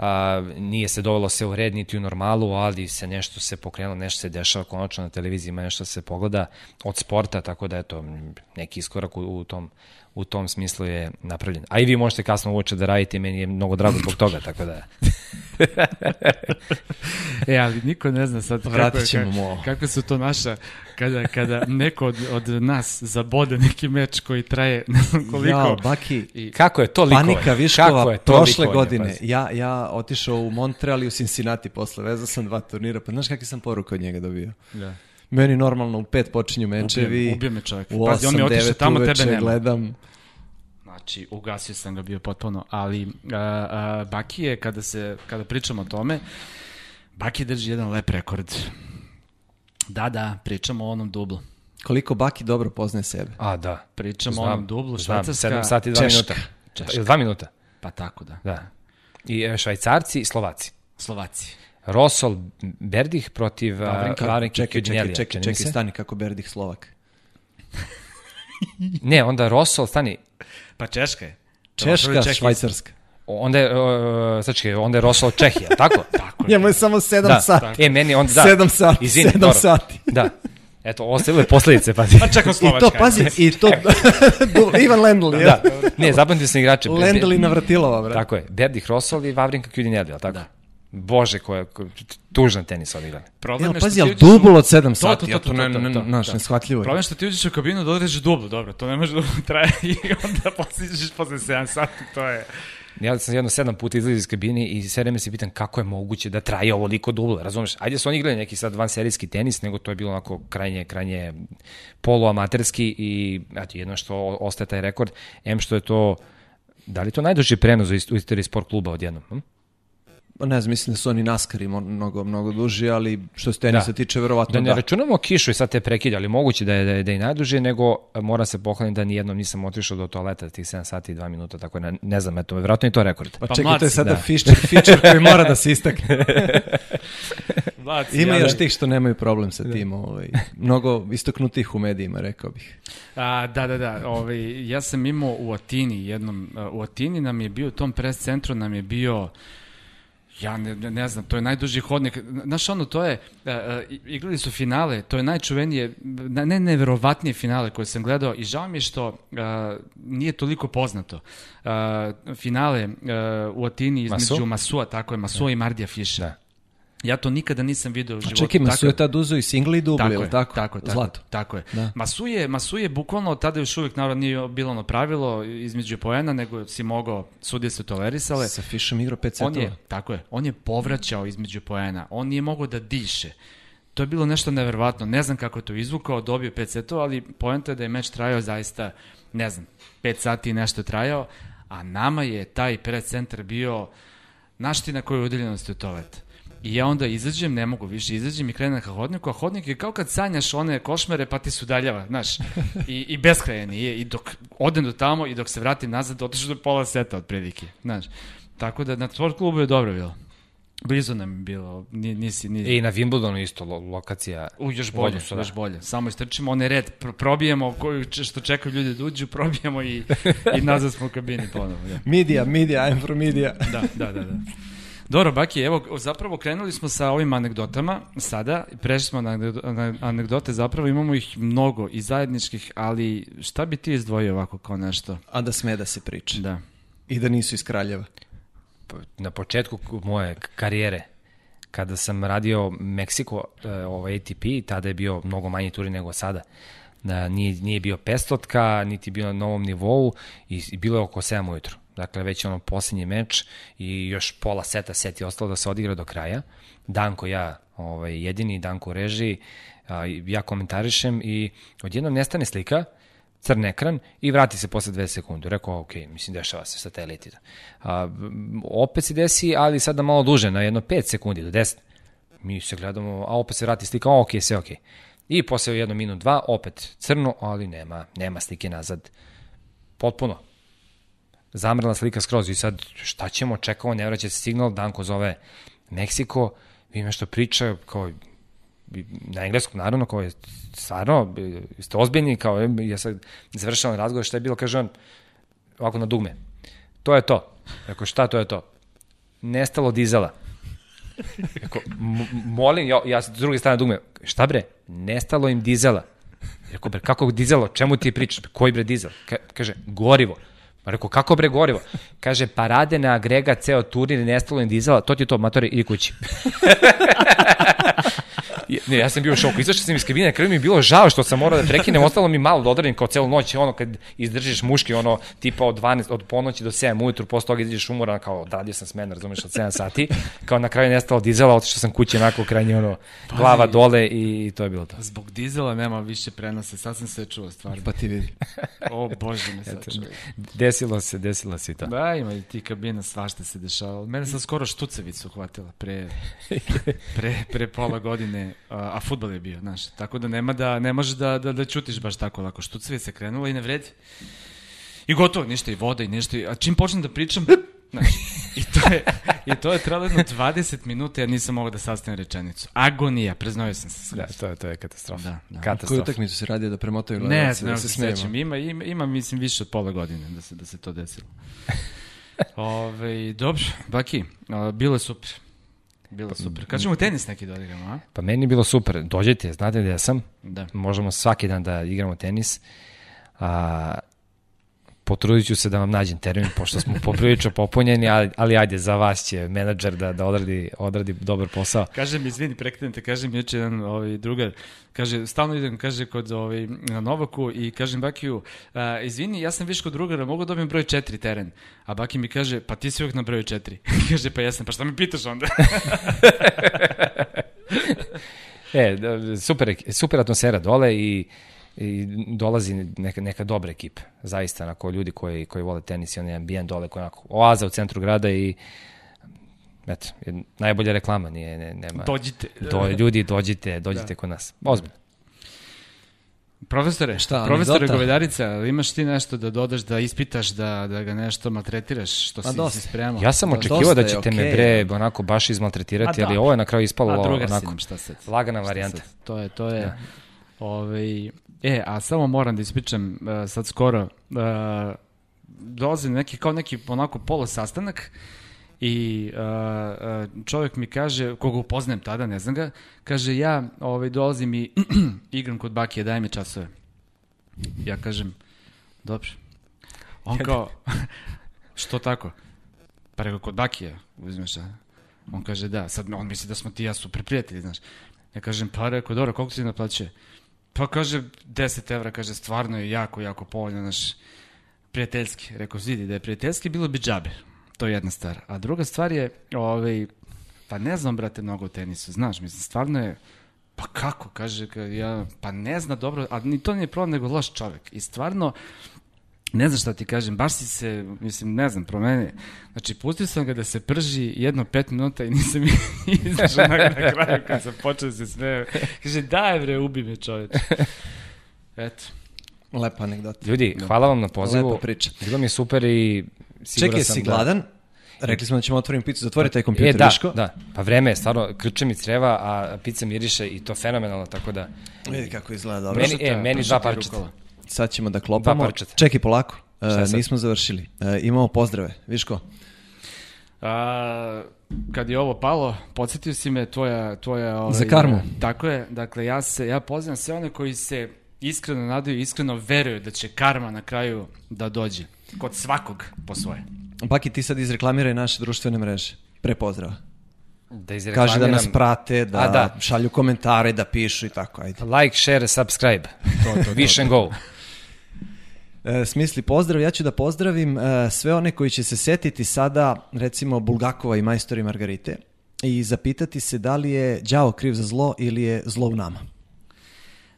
a, nije se dovelo se u red niti u normalu, ali se nešto se pokrenulo, nešto se dešava konačno na televiziji, ima nešto se pogleda od sporta, tako da eto, neki iskorak u, u tom u tom smislu je napravljen. A i vi možete kasno uoče da radite, meni je mnogo drago zbog toga, tako da... E, ali niko ne zna sad kako, kako, kako su to naša, kada, kada neko od, od nas zabode neki meč koji traje ne znam koliko. Jao, Baki, I, Kako je to likovanje? Panika Viškova Kako je to prošle likovanje, godine. pazi? Ja, ja otišao u Montreal i u Cincinnati posle, vezao sam dva turnira, pa znaš kakve sam poruke od njega dobio? da. Meni normalno u pet počinju mečevi. Ubio- ubio me čovjek. U Pazi, on mi je 8, otišao 9 tamo, tebe uveče nema. gledam. Znači, ugasio sam ga bio potpuno, ali a, a, Baki je, kada, se, kada pričamo o tome, Baki drži jedan lep rekord. Da, da, pričamo o onom dublu. Koliko Baki dobro poznaje sebe. A, da. Pričamo o onom dublu, Znam, švajcarska, 7 sati i 2 Češka. minuta. Češka. Ili 2 minuta? pa tako da, Da. I e, švajcarci i slovaci. Slovaci. Rosol Berdih protiv Vavrinka. Vavrinka Čekaj, čekaj, čekaj, čekaj, stani kako Berdih Slovak. Ne, onda Rosol, stani, Pa Češka je. Češka, Češki- Švajcarska. Onda je, uh, sad čekaj, onda je Rosol Čehija, tako? Tako je. Njemu je samo 7 da. sati. E, meni onda, da. 7 sati, Izvini, 7 dobro. sati. Da. Eto, ostavile posledice, pazi. Pa čekam I Slovačka. to, pazi, i to... Ivan Lendl, je. Da. Ne, zapamtio sam igrače. Lendl i Navratilova, brate. Tako je, Berdih Rosol i Vavrinka Kudinelija, tako? Da. Bože, koja, ko, tužan tenis odigrali. Problem je što pazi, ti ali uđeš u- dubl od 7 To, sati, to, to, ja to, to, ne, to, ne, to, naš, da. neshvatljivo je. Problem je što ti uđeš u kabinu da određeš dublu, dobro, to ne može da traje i onda posliđeš posle 7 sati, to je... Ja sam jedno sedam puta izlazio iz kabine i sve vreme se pitam kako je moguće da traje ovoliko dublo, razumeš? Ajde su oni igrali neki sad vanserijski tenis, nego to je bilo onako krajnje, krajnje poluamaterski i eto, jedno što ostaje taj rekord, em što je to, da li to najduži prenos u istoriji sport kluba odjednom? Hm? Pa Ne znam, mislim da su oni naskari mnogo, mnogo duži, ali što se tenisa Da. tiče, verovatno Da da. ne računamo kišu i sad te prekide, ali moguće da je, da je, da je i najduže, nego e, mora se pohvaliti da nijednom nisam otišao do toaleta tih 7 sati i 2 minuta, tako da ne, ne znam, eto, verovatno je to rekord. Pa, Pa čekaj, to je sada da. feature, feature koji mora da se istakne. Vlaci, Ima ali- još tih što nemaju problem sa tim, ovaj, mnogo istaknutih u medijima, rekao bih. A, da, da, da. Ovaj, ja sam imao u Atini jednom, a, u Atini nam je bio, u tom pres centru nam je bio Ja ne, ne, ne znam, to je najduži hodnik. Znaš ono, to je, uh, igrali su finale, to je najčuvenije, ne neverovatnije finale koje sam gledao i žao mi je što uh, nije toliko poznato. Uh, finale uh, u Atini između Masu? Masua, tako je, Masua i Mardija Fiša. Da. Ja to nikada nisam video u A životu. čekaj, Masu Tako je tad uzeo i singli i dubli, Tako je, tako? tako je, tako, Zlato. Tako je. Da. Masu je, Masu je bukvalno, tada još uvijek naravno nije bilo ono pravilo između poena, nego si mogao, sudije su tolerisale. Sa Fišom igrao pet On setova. je, tako je, on je povraćao između poena, on nije mogao da diše. To je bilo nešto neverovatno, ne znam kako je to izvukao, dobio 5 setova, ali poenta je da je meč trajao zaista, ne znam, 5 sati i nešto trajao, a nama je taj predcentar bio naština koja je udaljenost od toaleta. I ja onda izađem, ne mogu više, izađem i krenem ka hodniku, a hodnik je kao kad sanjaš one košmere pa ti se udaljava, znaš, i, i beskrajan je. I dok odem do tamo i dok se vratim nazad, otišu do pola seta od prilike, znaš. Tako da na sport klubu je dobro bilo. Blizu nam je bilo, ni- nisi, nisi, I na Wimbledonu isto lo, lokacija. U, još bolje, odnosu, da. još bolje. Samo istrčimo onaj red, pro- probijemo koju, što čekaju ljudi da uđu, probijemo i, i nazad smo u kabini ponovo. Da. Media, media, I'm from media. Da, da, da, da. Dobro, Baki, evo, zapravo krenuli smo sa ovim anegdotama sada, prešli smo na anegdo- na anegdote, zapravo imamo ih mnogo i zajedničkih, ali šta bi ti izdvojio ovako kao nešto? A da sme da se priča. Da. I da nisu iz Kraljeva. na početku moje karijere, kada sam radio Meksiko, e, ovaj ATP, tada je bio mnogo manji turi nego sada. Da, nije, nije bio pestotka, niti bio na novom nivou i, i bilo je oko 7 ujutru. Dakle, već ono posljednji meč i još pola seta, set je ostalo da se odigra do kraja. Danko ja, ovaj, jedini, Danko u režiji, a, ja komentarišem i odjednom nestane slika, crn ekran i vrati se posle 2 sekunde. Rekao, ok, mislim, dešava se sateliti. A, opet se desi, ali sada malo duže, na jedno 5 sekundi do 10. Mi se gledamo, a opet se vrati slika, ok, sve ok. I posle jedno minut, dva, opet crno, ali nema, nema slike nazad. Potpuno. Zamrla slika skroz i sad šta ćemo, čekamo, ne vraća se signal, Danko zove Meksiko, vi nešto priča, kao na engleskom naravno, kao je stvarno, e, ste ozbiljni, kao je, ja sad završavam razgovor, šta je bilo, kaže on, ovako na dugme, to je to. Rekao, šta to je to? Nestalo dizela. Rekao, "M- molim, ja, ja s druge strane dugme, šta bre? Nestalo im dizela. Rekao, bre, kako dizelo? Čemu ti pričaš? Koji bre dizel? Ka, kaže, gorivo. Pa rekao, kako bre gorivo? Kaže, pa rade na agregat ceo turnir nestalo dizela, to ti je to, matori, idi kući. ne, ja sam bio u šoku. Izašao sam iz kabine, na kraju mi je bilo žao što sam morao da prekinem, ostalo mi malo da odradim kao celu noć, ono kad izdržiš muški, ono tipa od 12, od ponoći do 7 ujutru, posle toga izađeš umoran, kao odradio sam smen, razumeš, od 7 sati, kao na kraju nestalo dizela, otišao sam kući onako krajnje, ono, glava dole i to je bilo to. Zbog dizela nema više prenose, sad sam se čuo stvarno. Pa ti vidi. O bože me sad čuo. Desilo se, desilo se i to. Da, ima i ti kabina, svašta se dešavalo. Mene sam skoro štucevicu uhvatila pre, pre, pre pola godine, a, a futbol je bio, znaš. Tako da nema da, ne možeš da, da, da čutiš baš tako lako. Štucevica je krenula i ne vredi. I gotovo, ništa i voda i nešto. i- A čim počnem da pričam, znaš, i to je, i to je trajalo jedno 20 minuta, ja nisam mogao da sastavim rečenicu. Agonija, preznojio sam se. Da, to je, to je katastrofa. Da, da. Koju Katastrofa. utakmicu se radio da premotaju Ne, gledalce, ne, da da se se smijemo? sećam. Ima, ima, ima, mislim, više od pola godine da se, da se to desilo. Ove, dobro, Baki, a, bilo je super. Bilo je super. Kad ćemo tenis neki da odigramo, a? Pa meni je bilo super. Dođite, znate gde sam. Da. Možemo svaki dan da igramo tenis. A, potrudit ću se da vam nađem termin, pošto smo poprilično popunjeni, ali, ali ajde, za vas će menadžer da, da odradi, odradi dobar posao. Kaže mi, izvini, prekidam te, kaže mi juče jedan ovaj, drugar, kaže, stalno idem, kaže, kod ovaj, na Novaku i kažem Bakiju, a, izvini, ja sam više kod drugara, mogu da dobijem broj 4 teren. A Baki mi kaže, pa ti si uvijek na broju 4. kaže, pa jesam, pa šta mi pitaš onda? E, super, super atmosfera dole i, i dolazi neka, neka dobra ekipa, zaista, onako, ljudi koji, koji vole tenis i onaj ambijent dole, koji onako, oaza u centru grada i eto, je najbolja reklama, nije, ne, nema. Dođite. Do, ljudi, dođite, dođite da. kod nas. Ozbiljno. Profesore, Šta, profesore? Govedarica, imaš ti nešto da dodaš, da ispitaš, da, da ga nešto maltretiraš, što Ma si dosta. se spremao? Ja sam Da, očekivao da ćete me okej. bre onako baš izmaltretirati, Ma ali da. ovo je na kraju ispalo onako lagana varijanta. To je, to je, ovaj, e, a samo moram da ispričam uh, sad skoro, uh, dolazi neki, kao neki onako polo sastanak I uh, uh, čovjek mi kaže, koga upoznajem tada, ne znam ga, kaže ja ovaj, dolazim i igram kod Bakija, daj mi časove. Ja kažem, dobro. On kao, što tako? Pa rekao, kod Bakija uzmeš, a? On kaže, da, sad on misli da smo ti i ja super prijatelji, znaš. Ja kažem, pa rekao, dobro, koliko ti naplaćuje? Pa kaže, 10 evra, kaže, stvarno je jako, jako povoljno, znaš, prijateljski. Rekao, vidi, da je prijateljski, bilo bi džabe. To je jedna stvar. A druga stvar je, ovaj, pa ne znam, brate, mnogo o tenisu, znaš, mislim, stvarno je, pa kako, kaže, ja, pa ne zna dobro, a ni to nije problem, nego loš čovek. I stvarno, ne znam šta ti kažem, baš si se, mislim, ne znam, promeni. Znači, pustio sam ga da se prži jedno pet minuta i nisam izašao na, na kraju kad sam počeo da se smeje. Kaže, daj bre, ubi me čoveč. Eto. Lepa anegdota. Ljudi, hvala vam na pozivu. Lepa priča. Bilo mi je super i siguran Čekaj, sam si da... gladan? Rekli smo da ćemo otvoriti picu, zatvori taj E, kompjuter, da, Viško. da. Pa vreme je, stvarno, krče mi creva, a pizza miriše i to fenomenalno, tako da... Vidi kako izgleda dobro. Meni, e, meni dva parčeta. Sad ćemo da klopamo. Dva. Čekaj polako, uh, nismo završili. Uh, imamo pozdrave, Viško. A, kad je ovo palo, podsjetio si me tvoja... tvoja ovaj, Za karmu. Tako je, dakle, ja, se, ja pozivam sve one koji se iskreno nadaju, iskreno veruju da će karma na kraju da dođe. Kod svakog po svoje. Baki, ti sad izreklamiraj naše društvene mreže. Pre pozdrava. Da Kaže da nas prate, da, A, da. šalju komentare, da pišu i tako, ajde. Like, share, subscribe. To, to, Wish and go. E, smisli pozdrav, ja ću da pozdravim e, sve one koji će se setiti sada, recimo, Bulgakova i majstori Margarite i zapitati se da li je đavo kriv za zlo ili je zlo u nama.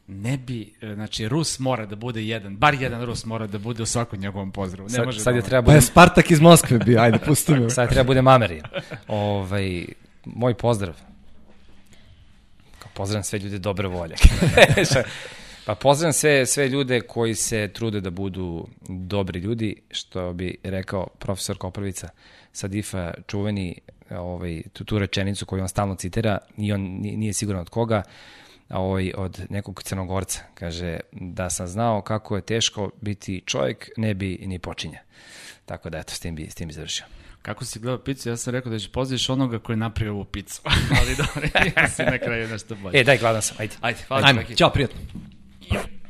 Ne bi, e, znači, Rus mora da bude jedan, bar jedan Rus mora da bude u svakom njegovom pozdravu. Ne Sad, može sad je da- treba Pa je bude, Spartak iz Moskve bio, ajde, pusti me. sad treba bude mameri. Ovaj, moj pozdrav. Kao Pozdravljam sve ljude dobre volje. pa pozdravljam sve, sve ljude koji se trude da budu dobri ljudi, što bi rekao profesor Koprvica Sadifa, čuveni ovaj, tu, tu rečenicu koju on stalno citira i on ni- nije siguran od koga, a ovaj, od nekog crnogorca. Kaže da sam znao kako je teško biti čovjek, ne bi ni počinja. Tako da, eto, s tim bi, s tim bi završio. Kako si gledao picu, ja sam rekao da će pozdraviš onoga koji je napravio ovu picu. Ali dobro, ja si na kraju nešto bolje. E, daj, gladan sam, ajde. Ajde, hvala Ajmo, Baki. ćao, prijatno. Ja.